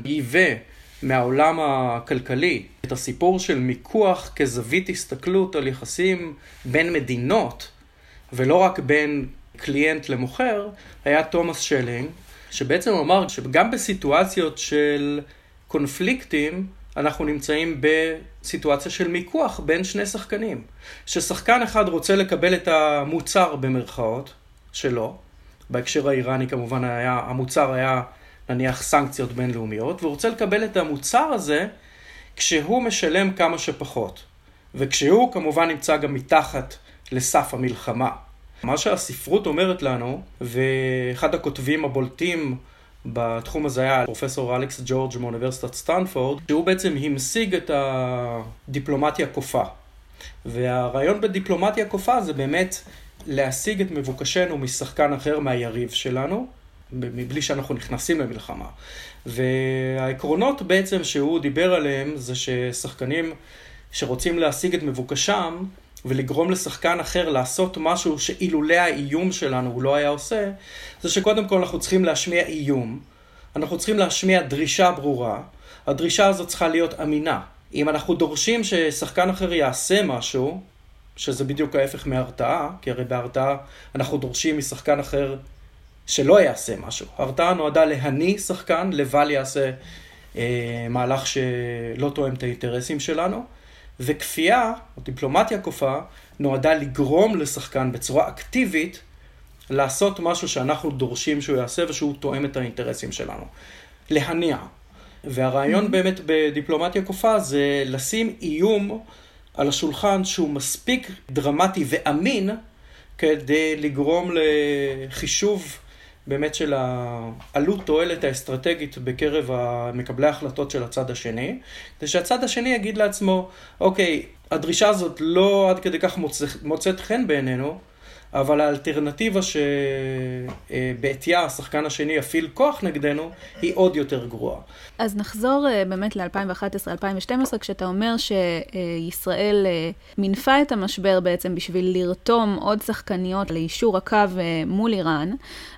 D: ייבא מהעולם הכלכלי את הסיפור של מיקוח כזווית הסתכלות על יחסים בין מדינות, ולא רק בין קליינט למוכר, היה תומאס שלינג, שבעצם אמר שגם בסיטואציות של קונפליקטים, אנחנו נמצאים בסיטואציה של מיקוח בין שני שחקנים. ששחקן אחד רוצה לקבל את המוצר במרכאות שלו, בהקשר האיראני כמובן היה, המוצר היה נניח סנקציות בינלאומיות, והוא רוצה לקבל את המוצר הזה כשהוא משלם כמה שפחות. וכשהוא כמובן נמצא גם מתחת לסף המלחמה. מה שהספרות אומרת לנו, ואחד הכותבים הבולטים בתחום הזה היה פרופסור אלכס ג'ורג' מאוניברסיטת סטנפורד, שהוא בעצם המשיג את הדיפלומטיה כופה. והרעיון בדיפלומטיה כופה זה באמת להשיג את מבוקשנו משחקן אחר מהיריב שלנו, מבלי שאנחנו נכנסים למלחמה. והעקרונות בעצם שהוא דיבר עליהם זה ששחקנים שרוצים להשיג את מבוקשם, ולגרום לשחקן אחר לעשות משהו שאילולא האיום שלנו הוא לא היה עושה, זה שקודם כל אנחנו צריכים להשמיע איום, אנחנו צריכים להשמיע דרישה ברורה, הדרישה הזאת צריכה להיות אמינה. אם אנחנו דורשים ששחקן אחר יעשה משהו, שזה בדיוק ההפך מהרתעה, כי הרי בהרתעה אנחנו דורשים משחקן אחר שלא יעשה משהו. הרתעה נועדה להניא שחקן, לבל יעשה אה, מהלך שלא תואם את האינטרסים שלנו. וכפייה, או דיפלומטיה כופה, נועדה לגרום לשחקן בצורה אקטיבית לעשות משהו שאנחנו דורשים שהוא יעשה ושהוא תואם את האינטרסים שלנו. להניע. והרעיון mm-hmm. באמת בדיפלומטיה כופה זה לשים איום על השולחן שהוא מספיק דרמטי ואמין כדי לגרום לחישוב באמת של העלות תועלת האסטרטגית בקרב מקבלי ההחלטות של הצד השני, זה שהצד השני יגיד לעצמו, אוקיי, הדרישה הזאת לא עד כדי כך מוצאת חן בעינינו, אבל האלטרנטיבה שבעטייה השחקן השני יפעיל כוח נגדנו, היא עוד יותר גרועה.
B: אז נחזור אה, באמת ל-2011-2012, כשאתה אומר שישראל אה, מינפה את המשבר בעצם בשביל לרתום עוד שחקניות ליישור הקו אה, מול איראן.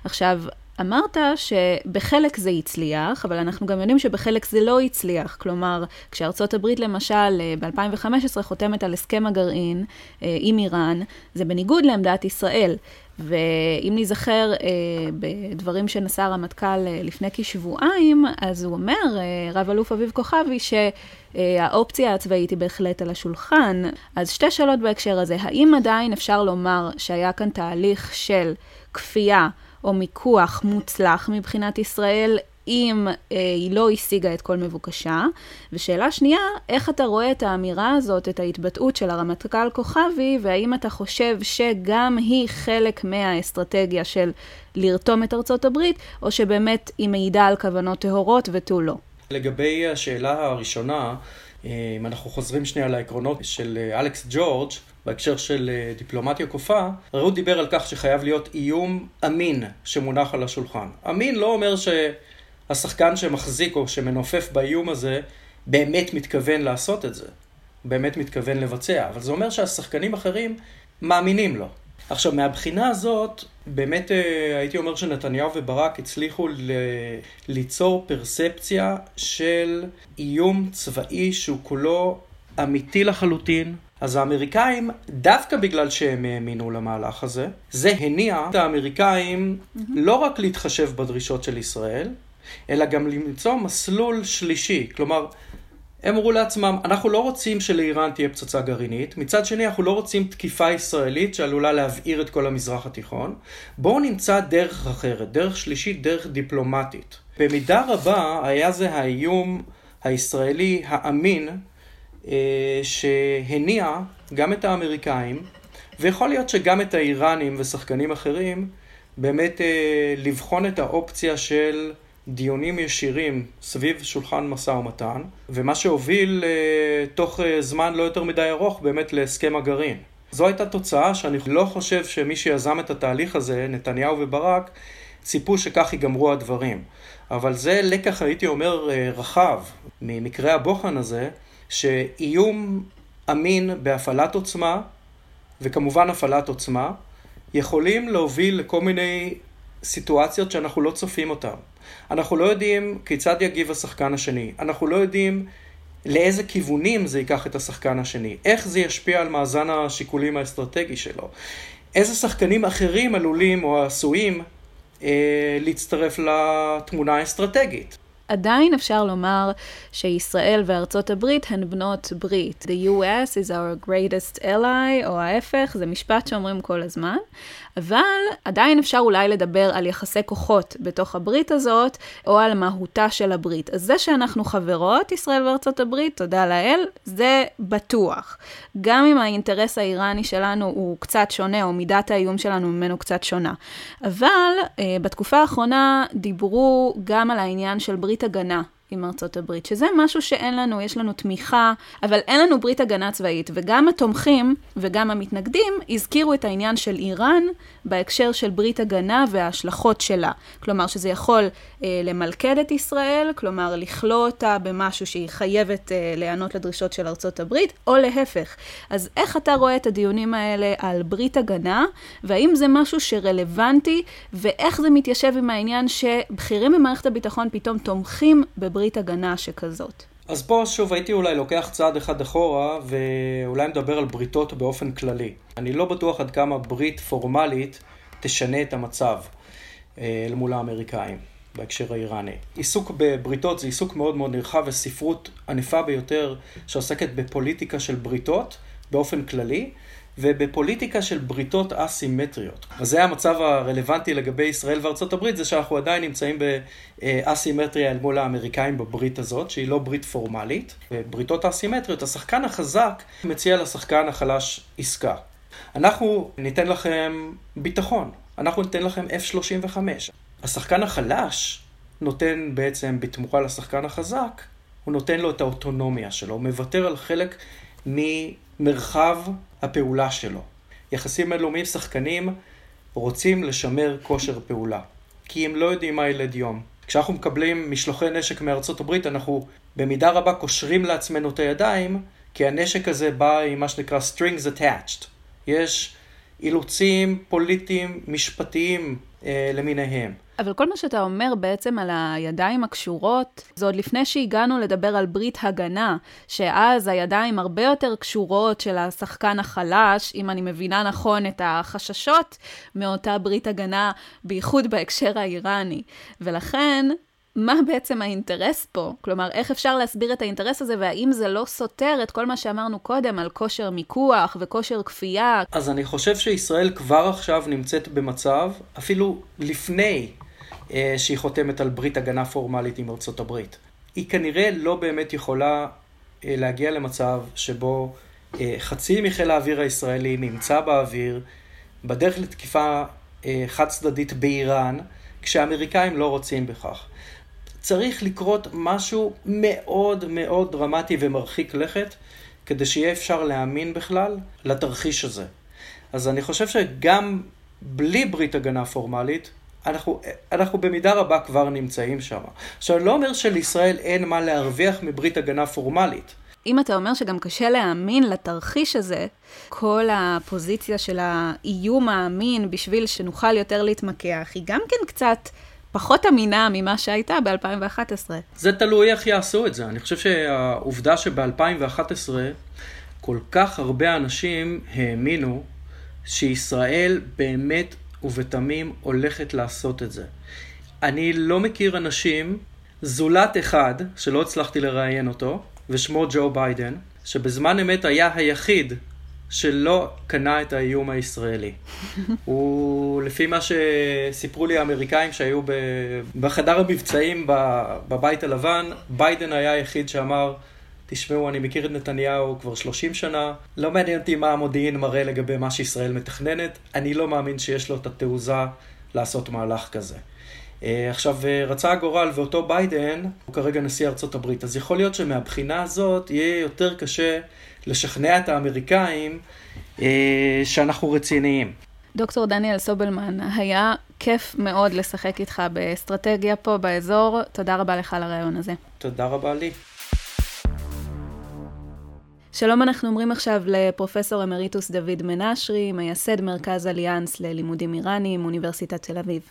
B: עכשיו, אמרת שבחלק זה הצליח, אבל אנחנו גם יודעים שבחלק זה לא הצליח. כלומר, כשארצות הברית למשל ב-2015 חותמת על הסכם הגרעין אה, עם איראן, זה בניגוד לעמדת ישראל. ואם ניזכר אה, בדברים שנשא הרמטכ"ל אה, לפני כשבועיים, אז הוא אומר, אה, רב אלוף אביב כוכבי, שהאופציה אה, הצבאית היא בהחלט על השולחן. אז שתי שאלות בהקשר הזה, האם עדיין אפשר לומר שהיה כאן תהליך של כפייה או מיקוח מוצלח מבחינת ישראל, אם אה, היא לא השיגה את כל מבוקשה. ושאלה שנייה, איך אתה רואה את האמירה הזאת, את ההתבטאות של הרמטכ"ל כוכבי, והאם אתה חושב שגם היא חלק מהאסטרטגיה של לרתום את ארצות הברית, או שבאמת היא מעידה על כוונות טהורות ותו לא?
D: לגבי השאלה הראשונה, אה, אם אנחנו חוזרים שנייה לעקרונות של אה, אלכס ג'ורג', בהקשר של אה, דיפלומטיה כופה, רעות דיבר על כך שחייב להיות איום אמין שמונח על השולחן. אמין לא אומר שהשחקן שמחזיק או שמנופף באיום הזה באמת מתכוון לעשות את זה, באמת מתכוון לבצע, אבל זה אומר שהשחקנים אחרים מאמינים לו. עכשיו, מהבחינה הזאת, באמת אה, הייתי אומר שנתניהו וברק הצליחו ל... ליצור פרספציה של איום צבאי שהוא כולו אמיתי לחלוטין, אז האמריקאים, דווקא בגלל שהם האמינו למהלך הזה, זה הניע את האמריקאים mm-hmm. לא רק להתחשב בדרישות של ישראל, אלא גם למצוא מסלול שלישי. כלומר, הם אמרו לעצמם, אנחנו לא רוצים שלאיראן תהיה פצצה גרעינית, מצד שני אנחנו לא רוצים תקיפה ישראלית שעלולה להבעיר את כל המזרח התיכון. בואו נמצא דרך אחרת, דרך שלישית, דרך דיפלומטית. במידה רבה היה זה האיום הישראלי האמין שהניע גם את האמריקאים, ויכול להיות שגם את האיראנים ושחקנים אחרים, באמת אה, לבחון את האופציה של דיונים ישירים סביב שולחן משא ומתן, ומה שהוביל אה, תוך זמן לא יותר מדי ארוך באמת להסכם הגרעין. זו הייתה תוצאה שאני לא חושב שמי שיזם את התהליך הזה, נתניהו וברק, ציפו שכך ייגמרו הדברים. אבל זה לקח, הייתי אומר, רחב ממקרה הבוחן הזה, שאיום אמין בהפעלת עוצמה, וכמובן הפעלת עוצמה, יכולים להוביל לכל מיני סיטואציות שאנחנו לא צופים אותן. אנחנו לא יודעים כיצד יגיב השחקן השני, אנחנו לא יודעים לאיזה כיוונים זה ייקח את השחקן השני, איך זה ישפיע על מאזן השיקולים האסטרטגי שלו, איזה שחקנים אחרים עלולים או עשויים אה, להצטרף לתמונה האסטרטגית.
B: עדיין אפשר לומר שישראל וארצות הברית הן בנות ברית. The US is our greatest ally, או ההפך, זה משפט שאומרים כל הזמן. אבל עדיין אפשר אולי לדבר על יחסי כוחות בתוך הברית הזאת, או על מהותה של הברית. אז זה שאנחנו חברות, ישראל וארצות הברית, תודה לאל, זה בטוח. גם אם האינטרס האיראני שלנו הוא קצת שונה, או מידת האיום שלנו ממנו קצת שונה. אבל אה, בתקופה האחרונה דיברו גם על העניין של ברית הגנה. עם ארצות הברית, שזה משהו שאין לנו, יש לנו תמיכה, אבל אין לנו ברית הגנה צבאית. וגם התומכים וגם המתנגדים הזכירו את העניין של איראן בהקשר של ברית הגנה וההשלכות שלה. כלומר, שזה יכול אה, למלכד את ישראל, כלומר, לכלוא אותה במשהו שהיא חייבת אה, להיענות לדרישות של ארצות הברית, או להפך. אז איך אתה רואה את הדיונים האלה על ברית הגנה, והאם זה משהו שרלוונטי, ואיך זה מתיישב עם העניין שבכירים במערכת הביטחון פתאום תומכים בברית הגנה שכזאת?
D: אז פה שוב הייתי אולי לוקח צעד אחד אחורה ואולי מדבר על בריתות באופן כללי. אני לא בטוח עד כמה ברית פורמלית תשנה את המצב אה, אל מול האמריקאים. בהקשר האיראני. עיסוק בבריתות זה עיסוק מאוד מאוד נרחב וספרות ענפה ביותר שעוסקת בפוליטיקה של בריתות באופן כללי. ובפוליטיקה של בריתות אסימטריות. אז זה המצב הרלוונטי לגבי ישראל וארצות הברית, זה שאנחנו עדיין נמצאים באסימטריה אל מול האמריקאים בברית הזאת, שהיא לא ברית פורמלית. בבריתות אסימטריות, השחקן החזק מציע לשחקן החלש עסקה. אנחנו ניתן לכם ביטחון, אנחנו ניתן לכם F-35. השחקן החלש נותן בעצם בתמורה לשחקן החזק, הוא נותן לו את האוטונומיה שלו, הוא מוותר על חלק ממרחב הפעולה שלו. יחסים בינלאומיים שחקנים רוצים לשמר כושר פעולה, כי הם לא יודעים מה ילד יום. כשאנחנו מקבלים משלוחי נשק מארצות הברית, אנחנו במידה רבה קושרים לעצמנו את הידיים, כי הנשק הזה בא עם מה שנקרא strings attached. יש אילוצים פוליטיים, משפטיים אה, למיניהם.
B: אבל כל מה שאתה אומר בעצם על הידיים הקשורות, זה עוד לפני שהגענו לדבר על ברית הגנה, שאז הידיים הרבה יותר קשורות של השחקן החלש, אם אני מבינה נכון את החששות מאותה ברית הגנה, בייחוד בהקשר האיראני. ולכן, מה בעצם האינטרס פה? כלומר, איך אפשר להסביר את האינטרס הזה, והאם זה לא סותר את כל מה שאמרנו קודם על כושר מיקוח וכושר כפייה?
D: אז אני חושב שישראל כבר עכשיו נמצאת במצב, אפילו לפני שהיא חותמת על ברית הגנה פורמלית עם ארצות הברית. היא כנראה לא באמת יכולה אה, להגיע למצב שבו אה, חצי מחיל האוויר הישראלי נמצא באוויר, בדרך לתקיפה חד צדדית באיראן, כשהאמריקאים לא רוצים בכך. צריך לקרות משהו מאוד מאוד דרמטי ומרחיק לכת, כדי שיהיה אפשר להאמין בכלל לתרחיש הזה. אז אני חושב שגם בלי ברית הגנה פורמלית, אנחנו, אנחנו במידה רבה כבר נמצאים שם. עכשיו, אני לא אומר שלישראל אין מה להרוויח מברית הגנה פורמלית.
B: אם אתה אומר שגם קשה להאמין לתרחיש הזה, כל הפוזיציה של האיום האמין בשביל שנוכל יותר להתמקח, היא גם כן קצת פחות אמינה ממה שהייתה ב-2011.
D: זה תלוי איך יעשו את זה. אני חושב שהעובדה שב-2011 כל כך הרבה אנשים האמינו שישראל באמת ובתמים הולכת לעשות את זה. אני לא מכיר אנשים, זולת אחד, שלא הצלחתי לראיין אותו, ושמו ג'ו ביידן, שבזמן אמת היה היחיד שלא קנה את האיום הישראלי. הוא, לפי מה שסיפרו לי האמריקאים שהיו בחדר המבצעים בבית הלבן, ביידן היה היחיד שאמר, תשמעו, אני מכיר את נתניהו כבר 30 שנה, לא מעניין אותי מה המודיעין מראה לגבי מה שישראל מתכננת, אני לא מאמין שיש לו את התעוזה לעשות מהלך כזה. אה, עכשיו, אה, רצה הגורל ואותו ביידן הוא כרגע נשיא ארצות הברית, אז יכול להיות שמהבחינה הזאת יהיה יותר קשה לשכנע את האמריקאים אה, שאנחנו רציניים.
B: דוקטור דניאל סובלמן, היה כיף מאוד לשחק איתך באסטרטגיה פה באזור. תודה רבה לך על הרעיון הזה.
D: תודה רבה לי.
B: שלום אנחנו אומרים עכשיו לפרופסור אמריטוס דוד מנשרי, מייסד מרכז אליאנס ללימודים איראניים, אוניברסיטת תל אביב.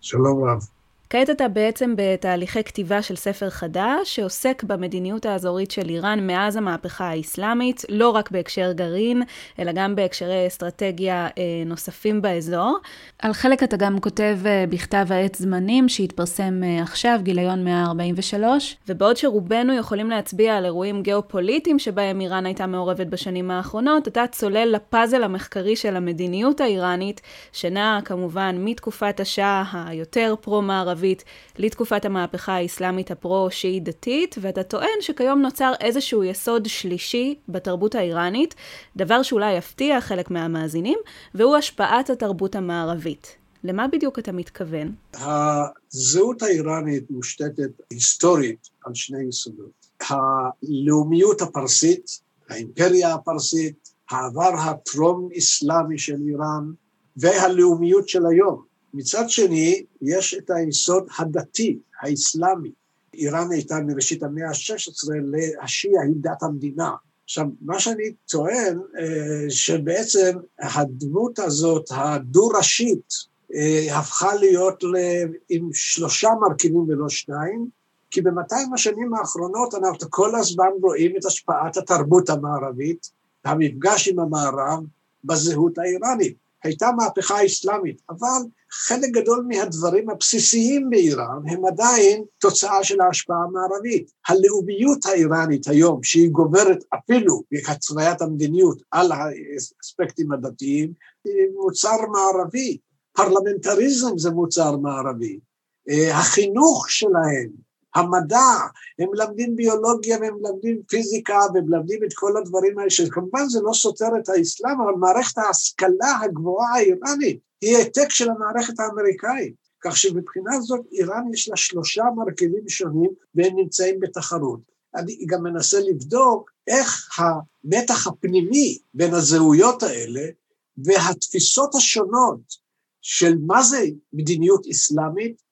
E: שלום רב.
B: כעת אתה בעצם בתהליכי כתיבה של ספר חדש, שעוסק במדיניות האזורית של איראן מאז המהפכה האסלאמית, לא רק בהקשר גרעין, אלא גם בהקשרי אסטרטגיה אה, נוספים באזור. על חלק אתה גם כותב אה, בכתב העת זמנים, שהתפרסם אה, עכשיו, גיליון 143, ובעוד שרובנו יכולים להצביע על אירועים גיאופוליטיים שבהם איראן הייתה מעורבת בשנים האחרונות, אתה צולל לפאזל המחקרי של המדיניות האיראנית, שנעה כמובן מתקופת השאה היותר פרו-מערבית, הערבית לתקופת המהפכה האסלאמית הפרו-שיעית דתית, ואתה טוען שכיום נוצר איזשהו יסוד שלישי בתרבות האיראנית, דבר שאולי יפתיע חלק מהמאזינים, והוא השפעת התרבות המערבית. למה בדיוק אתה מתכוון?
E: הזהות האיראנית מושתתת היסטורית על שני יסודות. הלאומיות הפרסית, האימפריה הפרסית, העבר הטרום-אסלאמי של איראן, והלאומיות של היום. מצד שני, יש את היסוד הדתי, האסלאמי. איראן הייתה מראשית המאה ה-16 להשיעה היא דת המדינה. עכשיו, מה שאני טוען, אה, שבעצם הדמות הזאת, הדו-ראשית, אה, הפכה להיות עם שלושה מרכיבים ולא שניים, כי במאתיים השנים האחרונות אנחנו כל הזמן רואים את השפעת התרבות המערבית, המפגש עם המערב בזהות האיראנית. הייתה מהפכה אסלאמית, אבל חלק גדול מהדברים הבסיסיים באיראן הם עדיין תוצאה של ההשפעה המערבית. הלאומיות האיראנית היום, שהיא גוברת אפילו בהתוויית המדיניות על האספקטים הדתיים, היא מוצר מערבי. פרלמנטריזם זה מוצר מערבי. אה, החינוך שלהם, המדע, הם מלמדים ביולוגיה והם מלמדים פיזיקה ומלמדים את כל הדברים האלה, שכמובן זה לא סותר את האסלאם, אבל מערכת ההשכלה הגבוהה האיראנית היא העתק של המערכת האמריקאית. כך שמבחינה זאת איראן יש לה שלושה מרכיבים שונים והם נמצאים בתחרות. אני גם מנסה לבדוק איך המתח הפנימי בין הזהויות האלה והתפיסות השונות של מה זה מדיניות אסלאמית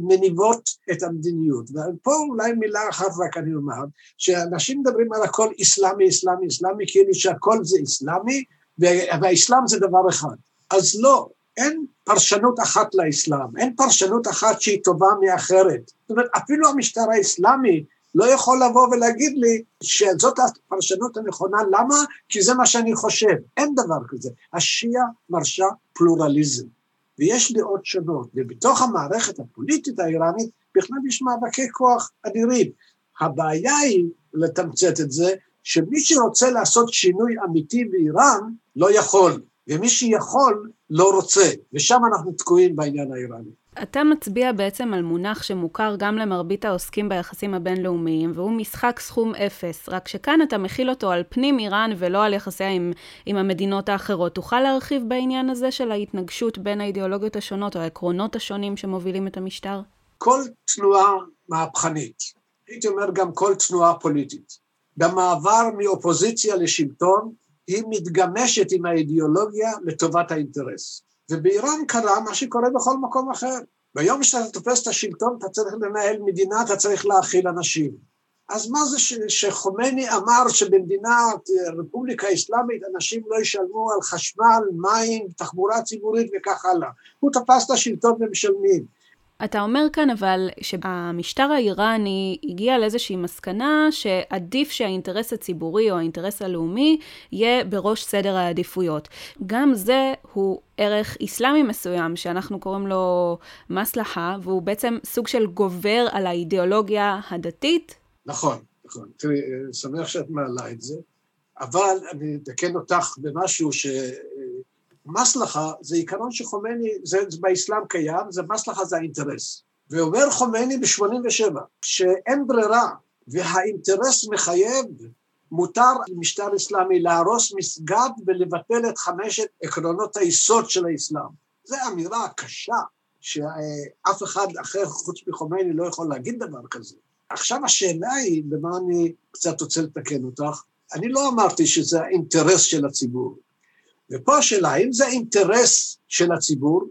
E: מניבות את המדיניות. ופה אולי מילה אחת רק אני אומר, שאנשים מדברים על הכל אסלאמי, אסלאמי, אסלאמי, כאילו שהכל זה אסלאמי, והאסלאם זה דבר אחד. אז לא, אין פרשנות אחת לאסלאם, אין פרשנות אחת שהיא טובה מאחרת. זאת אומרת, אפילו המשטר האסלאמי לא יכול לבוא ולהגיד לי שזאת הפרשנות הנכונה, למה? כי זה מה שאני חושב. אין דבר כזה. השיעה מרשה פלורליזם. ויש דעות שונות, ובתוך המערכת הפוליטית האיראנית בכלל יש מאבקי כוח אדירים. הבעיה היא, לתמצת את זה, שמי שרוצה לעשות שינוי אמיתי באיראן לא יכול, ומי שיכול לא רוצה, ושם אנחנו תקועים בעניין האיראני.
B: אתה מצביע בעצם על מונח שמוכר גם למרבית העוסקים ביחסים הבינלאומיים, והוא משחק סכום אפס, רק שכאן אתה מכיל אותו על פנים איראן ולא על יחסיה עם, עם המדינות האחרות. תוכל להרחיב בעניין הזה של ההתנגשות בין האידיאולוגיות השונות או העקרונות השונים שמובילים את המשטר?
E: כל תנועה מהפכנית, הייתי אומר גם כל תנועה פוליטית, במעבר מאופוזיציה לשלטון, היא מתגמשת עם האידיאולוגיה לטובת האינטרס. ובאיראן קרה מה שקורה בכל מקום אחר. ביום שאתה תופס את השלטון, אתה צריך לנהל מדינה, אתה צריך להאכיל אנשים. אז מה זה ש, שחומני אמר שבמדינה, רפובליקה אסלאמית, אנשים לא ישלמו על חשמל, מים, תחבורה ציבורית וכך הלאה. הוא תפס את השלטון ומשלמים.
B: אתה אומר כאן אבל שהמשטר האיראני הגיע לאיזושהי מסקנה שעדיף שהאינטרס הציבורי או האינטרס הלאומי יהיה בראש סדר העדיפויות. גם זה הוא ערך איסלאמי מסוים שאנחנו קוראים לו מסלחה, והוא בעצם סוג של גובר על האידיאולוגיה הדתית.
E: נכון, נכון. תראי, שמח שאת מעלה את זה, אבל אני אתקן אותך במשהו ש... מסלחה זה עיקרון שחומני, זה, זה באסלאם קיים, זה מסלחה זה האינטרס. ואומר חומני ב-87, שאין ברירה והאינטרס מחייב, מותר למשטר אסלאמי להרוס מסגד ולבטל את חמשת עקרונות היסוד של האסלאם. זו אמירה קשה, שאף אחד אחר חוץ מחומני לא יכול להגיד דבר כזה. עכשיו השאלה היא, במה אני קצת רוצה לתקן אותך, אני לא אמרתי שזה האינטרס של הציבור. ופה השאלה, האם זה אינטרס של הציבור?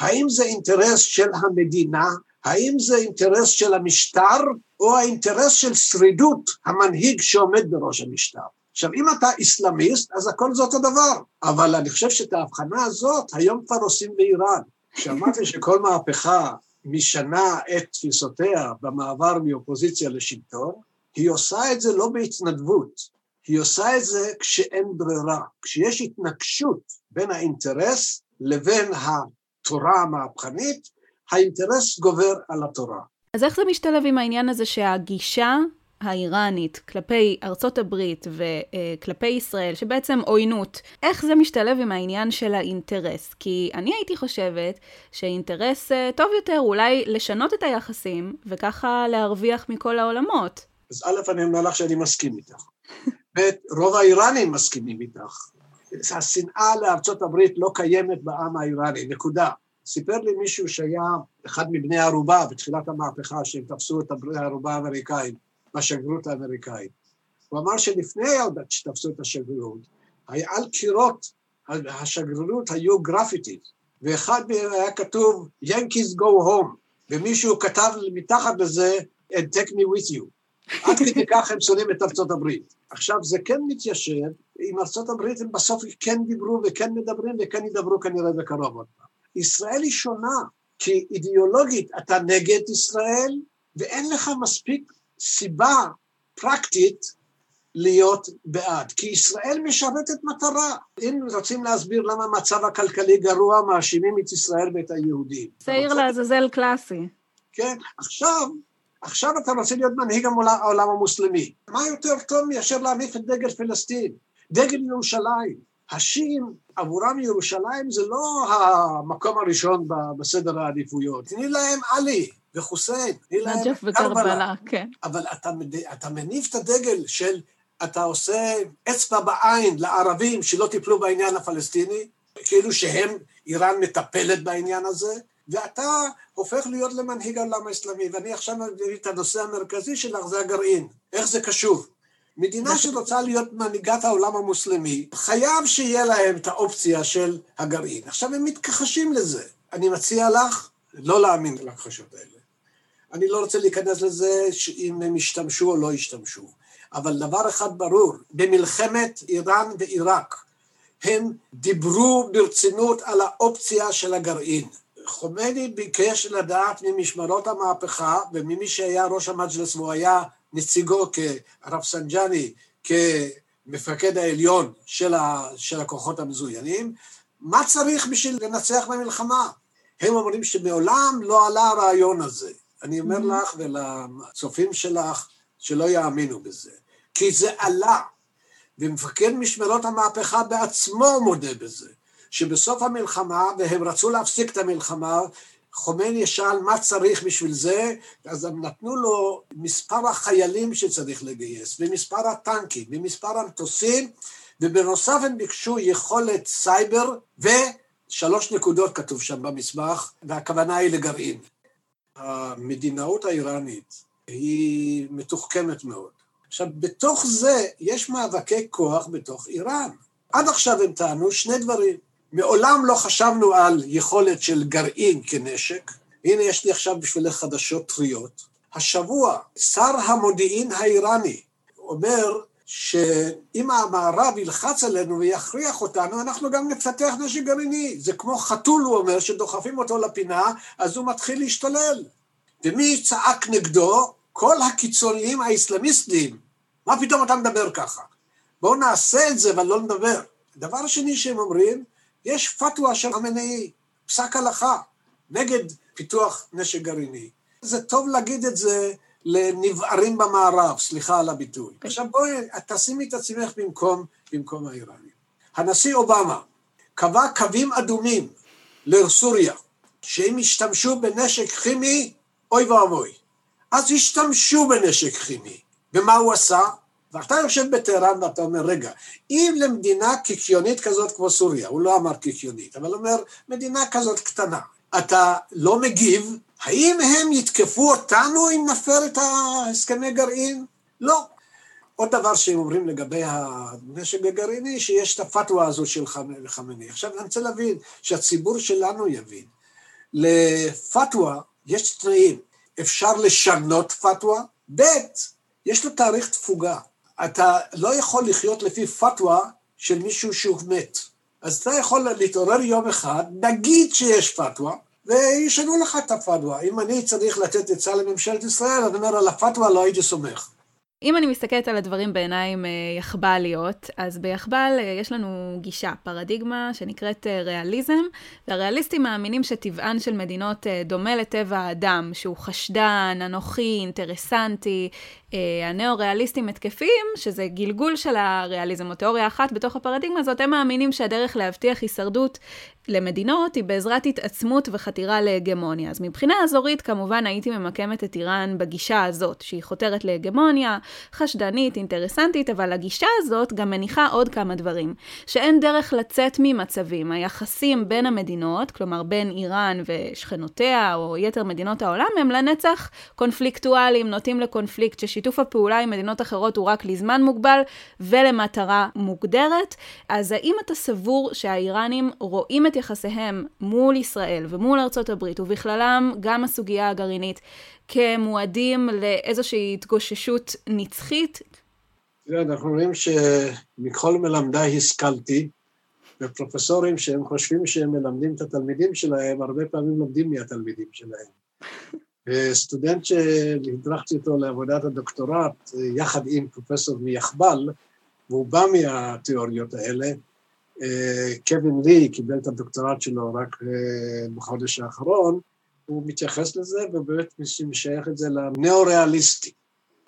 E: האם זה אינטרס של המדינה? האם זה אינטרס של המשטר, או האינטרס של שרידות המנהיג שעומד בראש המשטר? עכשיו, אם אתה איסלאמיסט, אז הכל זה אותו דבר. אבל אני חושב שאת ההבחנה הזאת היום כבר עושים באיראן. כשאמרתי שכל מהפכה משנה את תפיסותיה במעבר מאופוזיציה לשלטון, היא עושה את זה לא בהתנדבות, היא עושה את זה כשאין ברירה, כשיש התנגשות בין האינטרס לבין התורה המהפכנית, האינטרס גובר על התורה.
B: אז איך זה משתלב עם העניין הזה שהגישה האיראנית כלפי ארצות הברית וכלפי ישראל, שבעצם עוינות, איך זה משתלב עם העניין של האינטרס? כי אני הייתי חושבת שאינטרס אה, טוב יותר אולי לשנות את היחסים וככה להרוויח מכל העולמות.
E: אז א', אני אומר לך שאני מסכים איתך. רוב האיראנים מסכימים איתך. השנאה לארצות הברית לא קיימת בעם האיראני, נקודה. סיפר לי מישהו שהיה אחד מבני הערובה בתחילת המהפכה, שהם תפסו את בני הערובה האמריקאים בשגרירות האמריקאית. הוא אמר שלפני שתפסו את השגרירות, על קירות השגרירות היו גרפיטי, ואחד מהם היה כתוב Yankees go home, ומישהו כתב מתחת לזה and take me with you. עד כדי כך הם שונאים את ארצות הברית. עכשיו זה כן מתיישב, עם ארצות הברית הם בסוף כן דיברו וכן מדברים וכן ידברו כנראה בקרוב עוד פעם. ישראל היא שונה, כי אידיאולוגית אתה נגד ישראל ואין לך מספיק סיבה פרקטית להיות בעד, כי ישראל משרתת מטרה. אם רוצים להסביר למה המצב הכלכלי גרוע, מאשימים את ישראל ואת היהודים.
B: שעיר לעזאזל קלאסי.
E: כן, עכשיו, עכשיו אתה רוצה להיות מנהיג העולם המוסלמי. מה יותר טוב מאשר להניף את דגל פלסטין? דגל ירושלים. השיעים עבורם ירושלים זה לא המקום הראשון בסדר העדיפויות. תני להם עלי וחוסיין, תני להם
B: קרבלה. כן.
E: אבל אתה, אתה מניף את הדגל של, אתה עושה אצבע בעין לערבים שלא טיפלו בעניין הפלסטיני, כאילו שהם, איראן מטפלת בעניין הזה, ואתה הופך להיות למנהיג העולם האסלאמי, ואני עכשיו מביא את הנושא המרכזי שלך, זה הגרעין. איך זה קשור? מדינה שרוצה להיות מנהיגת העולם המוסלמי, חייב שיהיה להם את האופציה של הגרעין. עכשיו הם מתכחשים לזה. אני מציע לך לא להאמין להכחשות האלה. אני לא רוצה להיכנס לזה אם הם ישתמשו או לא ישתמשו. אבל דבר אחד ברור, במלחמת איראן ועיראק, הם דיברו ברצינות על האופציה של הגרעין. חומני ביקש לדעת ממשמרות המהפכה וממי שהיה ראש המג'לס והוא היה נציגו כרפסנג'אני, כמפקד העליון של, ה, של הכוחות המזוינים, מה צריך בשביל לנצח במלחמה? הם אומרים שמעולם לא עלה הרעיון הזה. אני אומר mm-hmm. לך ולצופים שלך שלא יאמינו בזה, כי זה עלה, ומפקד משמרות המהפכה בעצמו מודה בזה, שבסוף המלחמה, והם רצו להפסיק את המלחמה, חומני שאל מה צריך בשביל זה, אז הם נתנו לו מספר החיילים שצריך לגייס, ומספר הטנקים, ומספר המטוסים, ובנוסף הם ביקשו יכולת סייבר, ושלוש נקודות כתוב שם במסמך, והכוונה היא לגרעין. המדינאות האיראנית היא מתוחכמת מאוד. עכשיו, בתוך זה יש מאבקי כוח בתוך איראן. עד עכשיו הם טענו שני דברים. מעולם לא חשבנו על יכולת של גרעין כנשק. הנה יש לי עכשיו בשבילך חדשות טריות. השבוע שר המודיעין האיראני אומר שאם המערב ילחץ עלינו ויכריח אותנו, אנחנו גם נפתח נשק גרעיני. זה כמו חתול, הוא אומר, שדוחפים אותו לפינה, אז הוא מתחיל להשתולל. ומי צעק נגדו? כל הקיצוניים האסלאמיסטים. מה פתאום אתה מדבר ככה? בואו נעשה את זה, אבל לא נדבר. דבר שני שהם אומרים, יש פתווה של חמינאי, פסק הלכה, נגד פיתוח נשק גרעיני. זה טוב להגיד את זה לנבערים במערב, סליחה על הביטוי. Okay. עכשיו בואי, תשימי את עצמך במקום, במקום האיראנים. הנשיא אובמה קבע קווים אדומים לסוריה, שאם ישתמשו בנשק כימי, אוי ואבוי. אז השתמשו בנשק כימי. ומה הוא עשה? ואתה יושב בטהרן ואתה אומר, רגע, אם למדינה קיקיונית כזאת כמו סוריה, הוא לא אמר קיקיונית, אבל אומר, מדינה כזאת קטנה, אתה לא מגיב, האם הם יתקפו אותנו אם נפר את ההסכמי גרעין? לא. עוד דבר שהם אומרים לגבי הנשק הגרעיני, שיש את הפתווה הזו של חמני. עכשיו אני רוצה להבין, שהציבור שלנו יבין. לפתווה יש תנאים, אפשר לשנות פתווה, ב', יש לו תאריך תפוגה. אתה לא יכול לחיות לפי פתווה של מישהו שהוא מת. אז אתה יכול להתעורר יום אחד, נגיד שיש פתווה, וישנו לך את הפתווה. אם אני צריך לתת עצה לממשלת ישראל, אני אומר, על הפתווה לא הייתי סומך.
B: אם אני מסתכלת על הדברים בעיניים אה, יחב"ליות, אז ביחב"ל אה, יש לנו גישה, פרדיגמה שנקראת אה, ריאליזם, והריאליסטים מאמינים שטבען של מדינות דומה לטבע האדם, שהוא חשדן, אנוכי, אינטרסנטי, הנאו-ריאליסטים התקפים, שזה גלגול של הריאליזם, או תיאוריה אחת בתוך הפרדיגמה הזאת, הם מאמינים שהדרך להבטיח הישרדות למדינות היא בעזרת התעצמות וחתירה להגמוניה. אז מבחינה אזורית, כמובן הייתי ממקמת את איראן בגישה הזאת, שהיא חותרת להגמוניה, חשדנית, אינטרסנטית, אבל הגישה הזאת גם מניחה עוד כמה דברים, שאין דרך לצאת ממצבים. היחסים בין המדינות, כלומר בין איראן ושכנותיה, או יתר מדינות העולם, הם לנצח קונפליקטואליים, נוטים לקונפליקט, ששיתוף הפעולה עם מדינות אחרות הוא רק לזמן מוגבל ולמטרה מוגדרת. אז האם אתה סבור שהאיראנים רואים את יחסיהם מול ישראל ומול ארצות הברית, ובכללם גם הסוגיה הגרעינית, כמועדים לאיזושהי התגוששות נצחית?
E: תראה, אנחנו רואים שמכל מלמדיי השכלתי, ופרופסורים שהם חושבים שהם מלמדים את התלמידים שלהם, הרבה פעמים לומדים מהתלמידים שלהם. סטודנט שהדרכתי אותו לעבודת הדוקטורט, יחד עם פרופסור מיחבל, והוא בא מהתיאוריות האלה, קווין לי קיבל את הדוקטורט שלו רק בחודש האחרון, הוא מתייחס לזה ובאמת משייך את זה לניאו-ריאליסטי.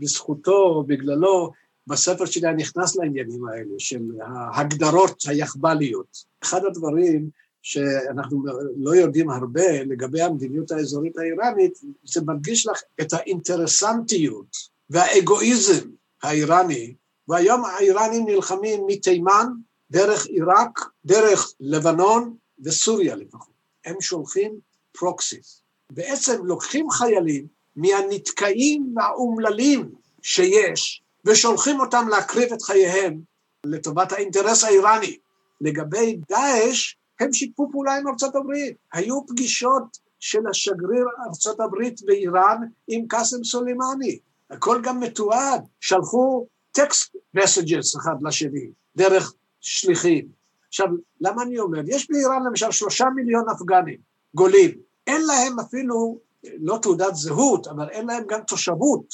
E: בזכותו או בגללו, בספר שלי אני נכנס לעניינים האלה של ההגדרות היחב"ליות. אחד הדברים שאנחנו לא יודעים הרבה לגבי המדיניות האזורית האיראנית, זה מדגיש לך את האינטרסנטיות והאגואיזם האיראני, והיום האיראנים נלחמים מתימן, דרך עיראק, דרך לבנון וסוריה לפחות. הם שולחים פרוקסיס. בעצם לוקחים חיילים מהנתקעים והאומללים שיש, ושולחים אותם להקריב את חייהם לטובת האינטרס האיראני. לגבי דאעש, הם שיתפו פעולה עם ארצות הברית. היו פגישות של השגריר ארצות הברית באיראן עם קאסם סולימני. הכל גם מתועד. שלחו טקסט מסג'ס אחד לשני, דרך שליחים. עכשיו, למה אני אומר? יש באיראן למשל שלושה מיליון אפגנים, גולים. אין להם אפילו, לא תעודת זהות, אבל אין להם גם תושבות.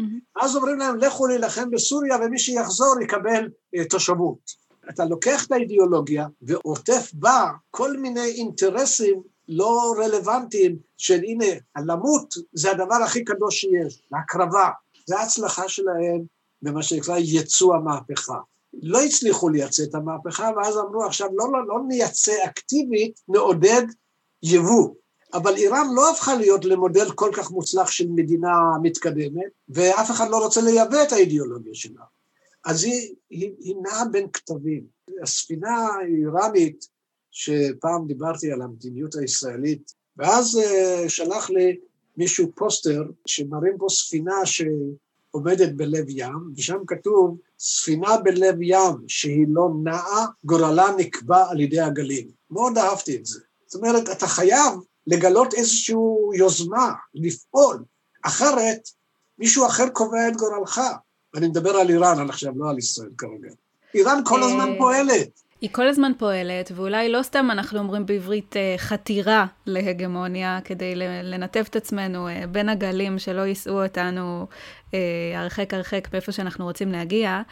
E: Mm-hmm. אז אומרים להם, לכו להילחם בסוריה ומי שיחזור יקבל uh, תושבות. אתה לוקח את האידיאולוגיה ועוטף בה כל מיני אינטרסים לא רלוונטיים של הנה, למות זה הדבר הכי קדוש שיש, להקרבה. זה ההצלחה שלהם במה שנקרא יצוא המהפכה. לא הצליחו לייצא את המהפכה, ואז אמרו עכשיו לא, לא, לא נייצא אקטיבית, נעודד יבוא. אבל איראן לא הפכה להיות למודל כל כך מוצלח של מדינה מתקדמת, ואף אחד לא רוצה לייבא את האידיאולוגיה שלה. אז היא, היא, היא נעה בין כתבים. הספינה האיראנית, שפעם דיברתי על המדיניות הישראלית, ואז uh, שלח לי מישהו פוסטר שמראים פה ספינה שעומדת בלב ים, ושם כתוב, ספינה בלב ים שהיא לא נעה, גורלה נקבע על ידי הגלים. מאוד אהבתי את זה. זאת אומרת, אתה חייב לגלות איזושהי יוזמה, לפעול, אחרת מישהו אחר קובע את גורלך. ואני מדבר על איראן עכשיו, לא על ישראל כרגע. איראן כל הזמן אה, פועלת.
B: היא כל הזמן פועלת, ואולי לא סתם אנחנו אומרים בעברית אה, חתירה להגמוניה, כדי לנתב את עצמנו אה, בין הגלים שלא יישאו אותנו הרחק הרחק מאיפה שאנחנו רוצים להגיע.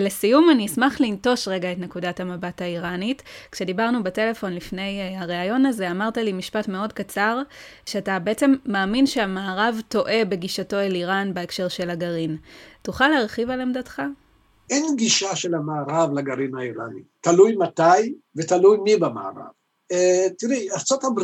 B: לסיום, אני אשמח לנטוש רגע את נקודת המבט האיראנית. כשדיברנו בטלפון לפני הריאיון הזה, אמרת לי משפט מאוד קצר, שאתה בעצם מאמין שהמערב טועה בגישתו אל איראן בהקשר של הגרעין. תוכל להרחיב על עמדתך?
E: אין גישה של המערב לגרעין האיראני. תלוי מתי ותלוי מי במערב. Uh, תראי, ארה"ב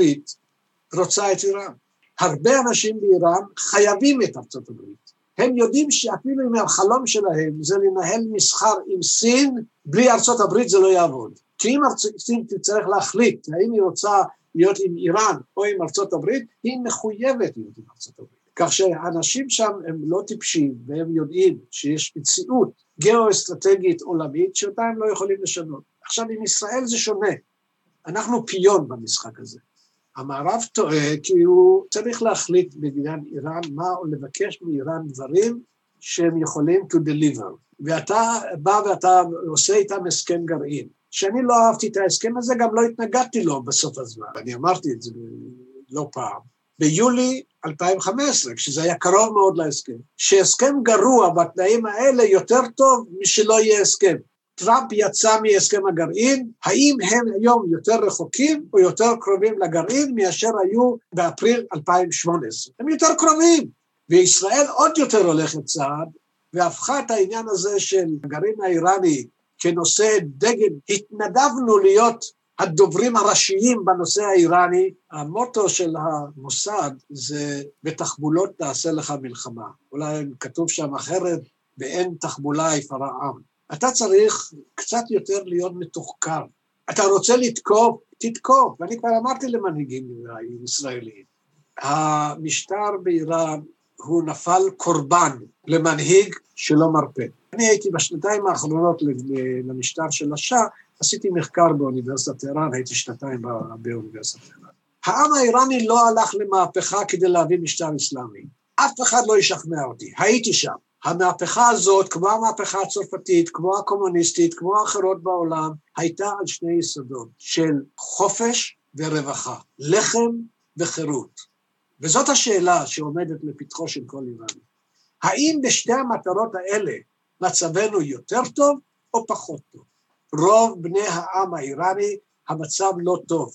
E: רוצה את איראן. הרבה אנשים באיראן חייבים את ארצות הברית. הם יודעים שאפילו אם החלום שלהם זה לנהל מסחר עם סין, בלי ארצות הברית זה לא יעבוד. כי אם סין תצטרך להחליט האם היא רוצה להיות עם איראן או עם ארצות הברית, היא מחויבת להיות עם ארצות הברית. כך שהאנשים שם הם לא טיפשים, והם יודעים שיש מציאות גיאו-אסטרטגית עולמית שאותה הם לא יכולים לשנות. עכשיו, עם ישראל זה שונה. אנחנו פיון במשחק הזה. המערב טועה כי הוא צריך להחליט בעניין איראן מה, או לבקש מאיראן דברים שהם יכולים to deliver. ואתה בא ואתה עושה איתם הסכם גרעין. שאני לא אהבתי את ההסכם הזה, גם לא התנגדתי לו בסוף הזמן. אני אמרתי את זה לא פעם. ביולי 2015, כשזה היה קרוב מאוד להסכם, שהסכם גרוע בתנאים האלה יותר טוב משלא יהיה הסכם. טראמפ יצא מהסכם הגרעין, האם הם היום יותר רחוקים או יותר קרובים לגרעין מאשר היו באפריל 2018? הם יותר קרובים, וישראל עוד יותר הולכת צעד, והפכה את העניין הזה של הגרעין האיראני כנושא דגל, התנדבנו להיות הדוברים הראשיים בנושא האיראני, המוטו של המוסד זה בתחבולות תעשה לך מלחמה. אולי כתוב שם אחרת, באין תחבולה יפרע עם. אתה צריך קצת יותר להיות מתוחכם. אתה רוצה לתקוף, תתקוף. ואני כבר אמרתי למנהיגים ישראלים, המשטר באיראן הוא נפל קורבן למנהיג שלא מרפה. אני הייתי בשנתיים האחרונות למשטר של השאה, עשיתי מחקר באוניברסיטת טהרן, הייתי שנתיים באוניברסיטת טהרן. העם האיראני לא הלך למהפכה כדי להביא משטר אסלאמי. אף אחד לא ישכנע אותי, הייתי שם. המהפכה הזאת, כמו המהפכה הצרפתית, כמו הקומוניסטית, כמו האחרות בעולם, הייתה על שני יסודות של חופש ורווחה, לחם וחירות. וזאת השאלה שעומדת לפתחו של כל איראני. האם בשתי המטרות האלה מצבנו יותר טוב או פחות טוב? רוב בני העם האיראני המצב לא טוב.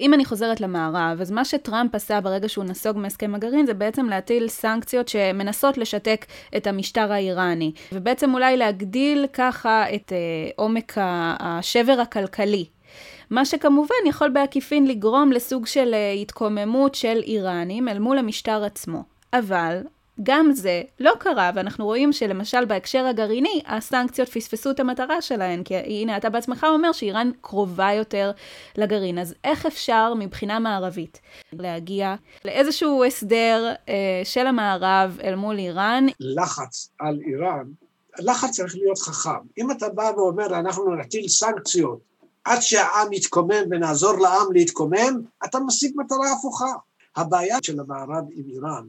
B: אם אני חוזרת למערב, אז מה שטראמפ עשה ברגע שהוא נסוג מהסכם הגרעין זה בעצם להטיל סנקציות שמנסות לשתק את המשטר האיראני, ובעצם אולי להגדיל ככה את אה, עומק השבר הכלכלי. מה שכמובן יכול בעקיפין לגרום לסוג של אה, התקוממות של איראנים אל מול המשטר עצמו. אבל גם זה לא קרה, ואנחנו רואים שלמשל בהקשר הגרעיני, הסנקציות פספסו את המטרה שלהן, כי הנה, אתה בעצמך אומר שאיראן קרובה יותר לגרעין, אז איך אפשר מבחינה מערבית להגיע לאיזשהו הסדר אה, של המערב אל מול איראן?
E: לחץ על איראן, לחץ צריך להיות חכם. אם אתה בא ואומר, אנחנו נטיל סנקציות עד שהעם יתקומם ונעזור לעם להתקומם, אתה משיג מטרה הפוכה. הבעיה של המערב עם איראן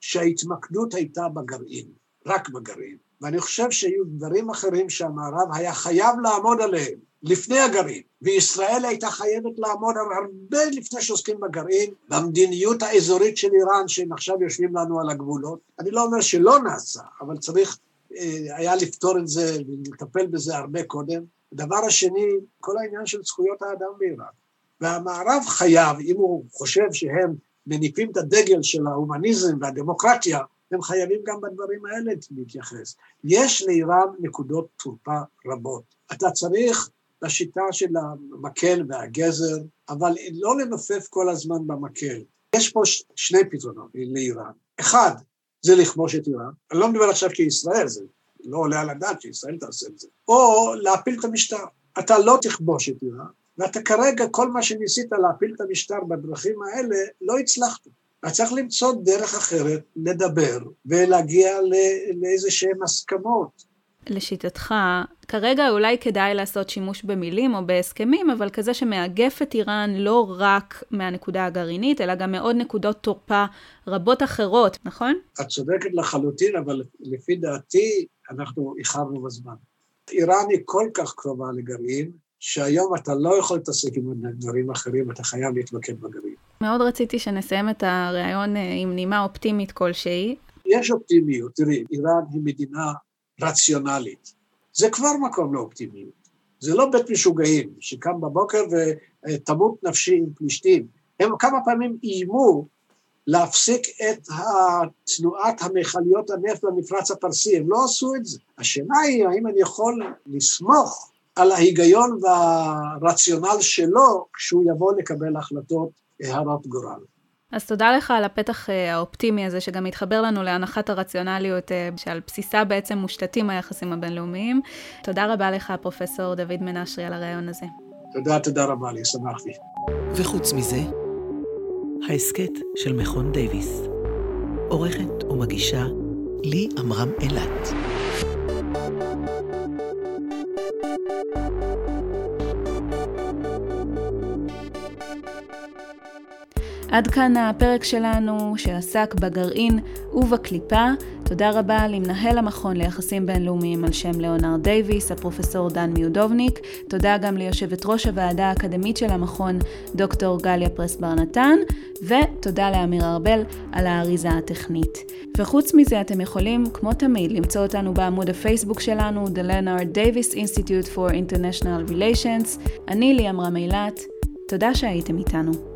E: שההתמקדות הייתה בגרעין, רק בגרעין. ואני חושב שהיו דברים אחרים שהמערב היה חייב לעמוד עליהם לפני הגרעין, וישראל הייתה חייבת לעמוד על הרבה לפני שעוסקים בגרעין, במדיניות האזורית של איראן, שהם עכשיו יושבים לנו על הגבולות. אני לא אומר שלא נעשה, אבל צריך אה, היה לפתור את זה ולטפל בזה הרבה קודם. הדבר השני, כל העניין של זכויות האדם באיראן. והמערב חייב, אם הוא חושב שהם מניפים את הדגל של ההומניזם והדמוקרטיה, הם חייבים גם בדברים האלה להתייחס. יש לאיראן נקודות תורפה רבות. אתה צריך בשיטה של המקל והגזר, אבל לא לנופף כל הזמן במקל. יש פה ש- שני פתרונות לאיראן. אחד, זה לכבוש את איראן. אני לא מדבר עכשיו כישראל, זה לא עולה על הדעת שישראל תעשה את זה. או להפיל את המשטר. אתה לא תכבוש את איראן, ואתה כרגע, כל מה שניסית להפיל את המשטר בדרכים האלה, לא הצלחת. אתה צריך למצוא דרך אחרת לדבר ולהגיע לאיזה שהן הסכמות.
B: לשיטתך, כרגע אולי כדאי לעשות שימוש במילים או בהסכמים, אבל כזה שמאגף את איראן לא רק מהנקודה הגרעינית, אלא גם מעוד נקודות תורפה רבות אחרות, נכון?
E: את צודקת לחלוטין, אבל לפי דעתי אנחנו איחרנו בזמן. איראן היא כל כך קרובה לגרעין, שהיום אתה לא יכול להתעסק עם דברים אחרים, אתה חייב להתמקד בגרעין.
B: מאוד רציתי שנסיים את הריאיון אה, עם נימה אופטימית כלשהי.
E: יש אופטימיות, תראי, איראן היא מדינה רציונלית. זה כבר מקום לאופטימיות. זה לא בית משוגעים שקם בבוקר ותמות נפשי עם פלישתים. הם כמה פעמים איימו להפסיק את תנועת המכליות הנפט במפרץ הפרסי, הם לא עשו את זה. השאלה היא האם אני יכול לסמוך על ההיגיון והרציונל שלו כשהוא יבוא לקבל החלטות הרות גורל.
B: אז תודה לך על הפתח אה, האופטימי הזה, שגם מתחבר לנו להנחת הרציונליות אה, שעל בסיסה בעצם מושתתים היחסים הבינלאומיים. תודה רבה לך, פרופסור דוד מנשרי, על הרעיון הזה.
E: תודה, תודה רבה לי, שמחתי.
A: וחוץ מזה, ההסכת של מכון דייוויס. עורכת ומגישה לי עמרם אילת.
B: עד כאן הפרק שלנו שעסק בגרעין ובקליפה. תודה רבה למנהל המכון ליחסים בינלאומיים על שם ליאונרד דייוויס, הפרופסור דן מיודובניק. תודה גם ליושבת ראש הוועדה האקדמית של המכון, דוקטור גליה פרס בר נתן, ותודה לאמיר ארבל על האריזה הטכנית. וחוץ מזה אתם יכולים, כמו תמיד, למצוא אותנו בעמוד הפייסבוק שלנו, The Leonard Davis Institute for International Relations. אני ליאם רם אילת. תודה שהייתם איתנו.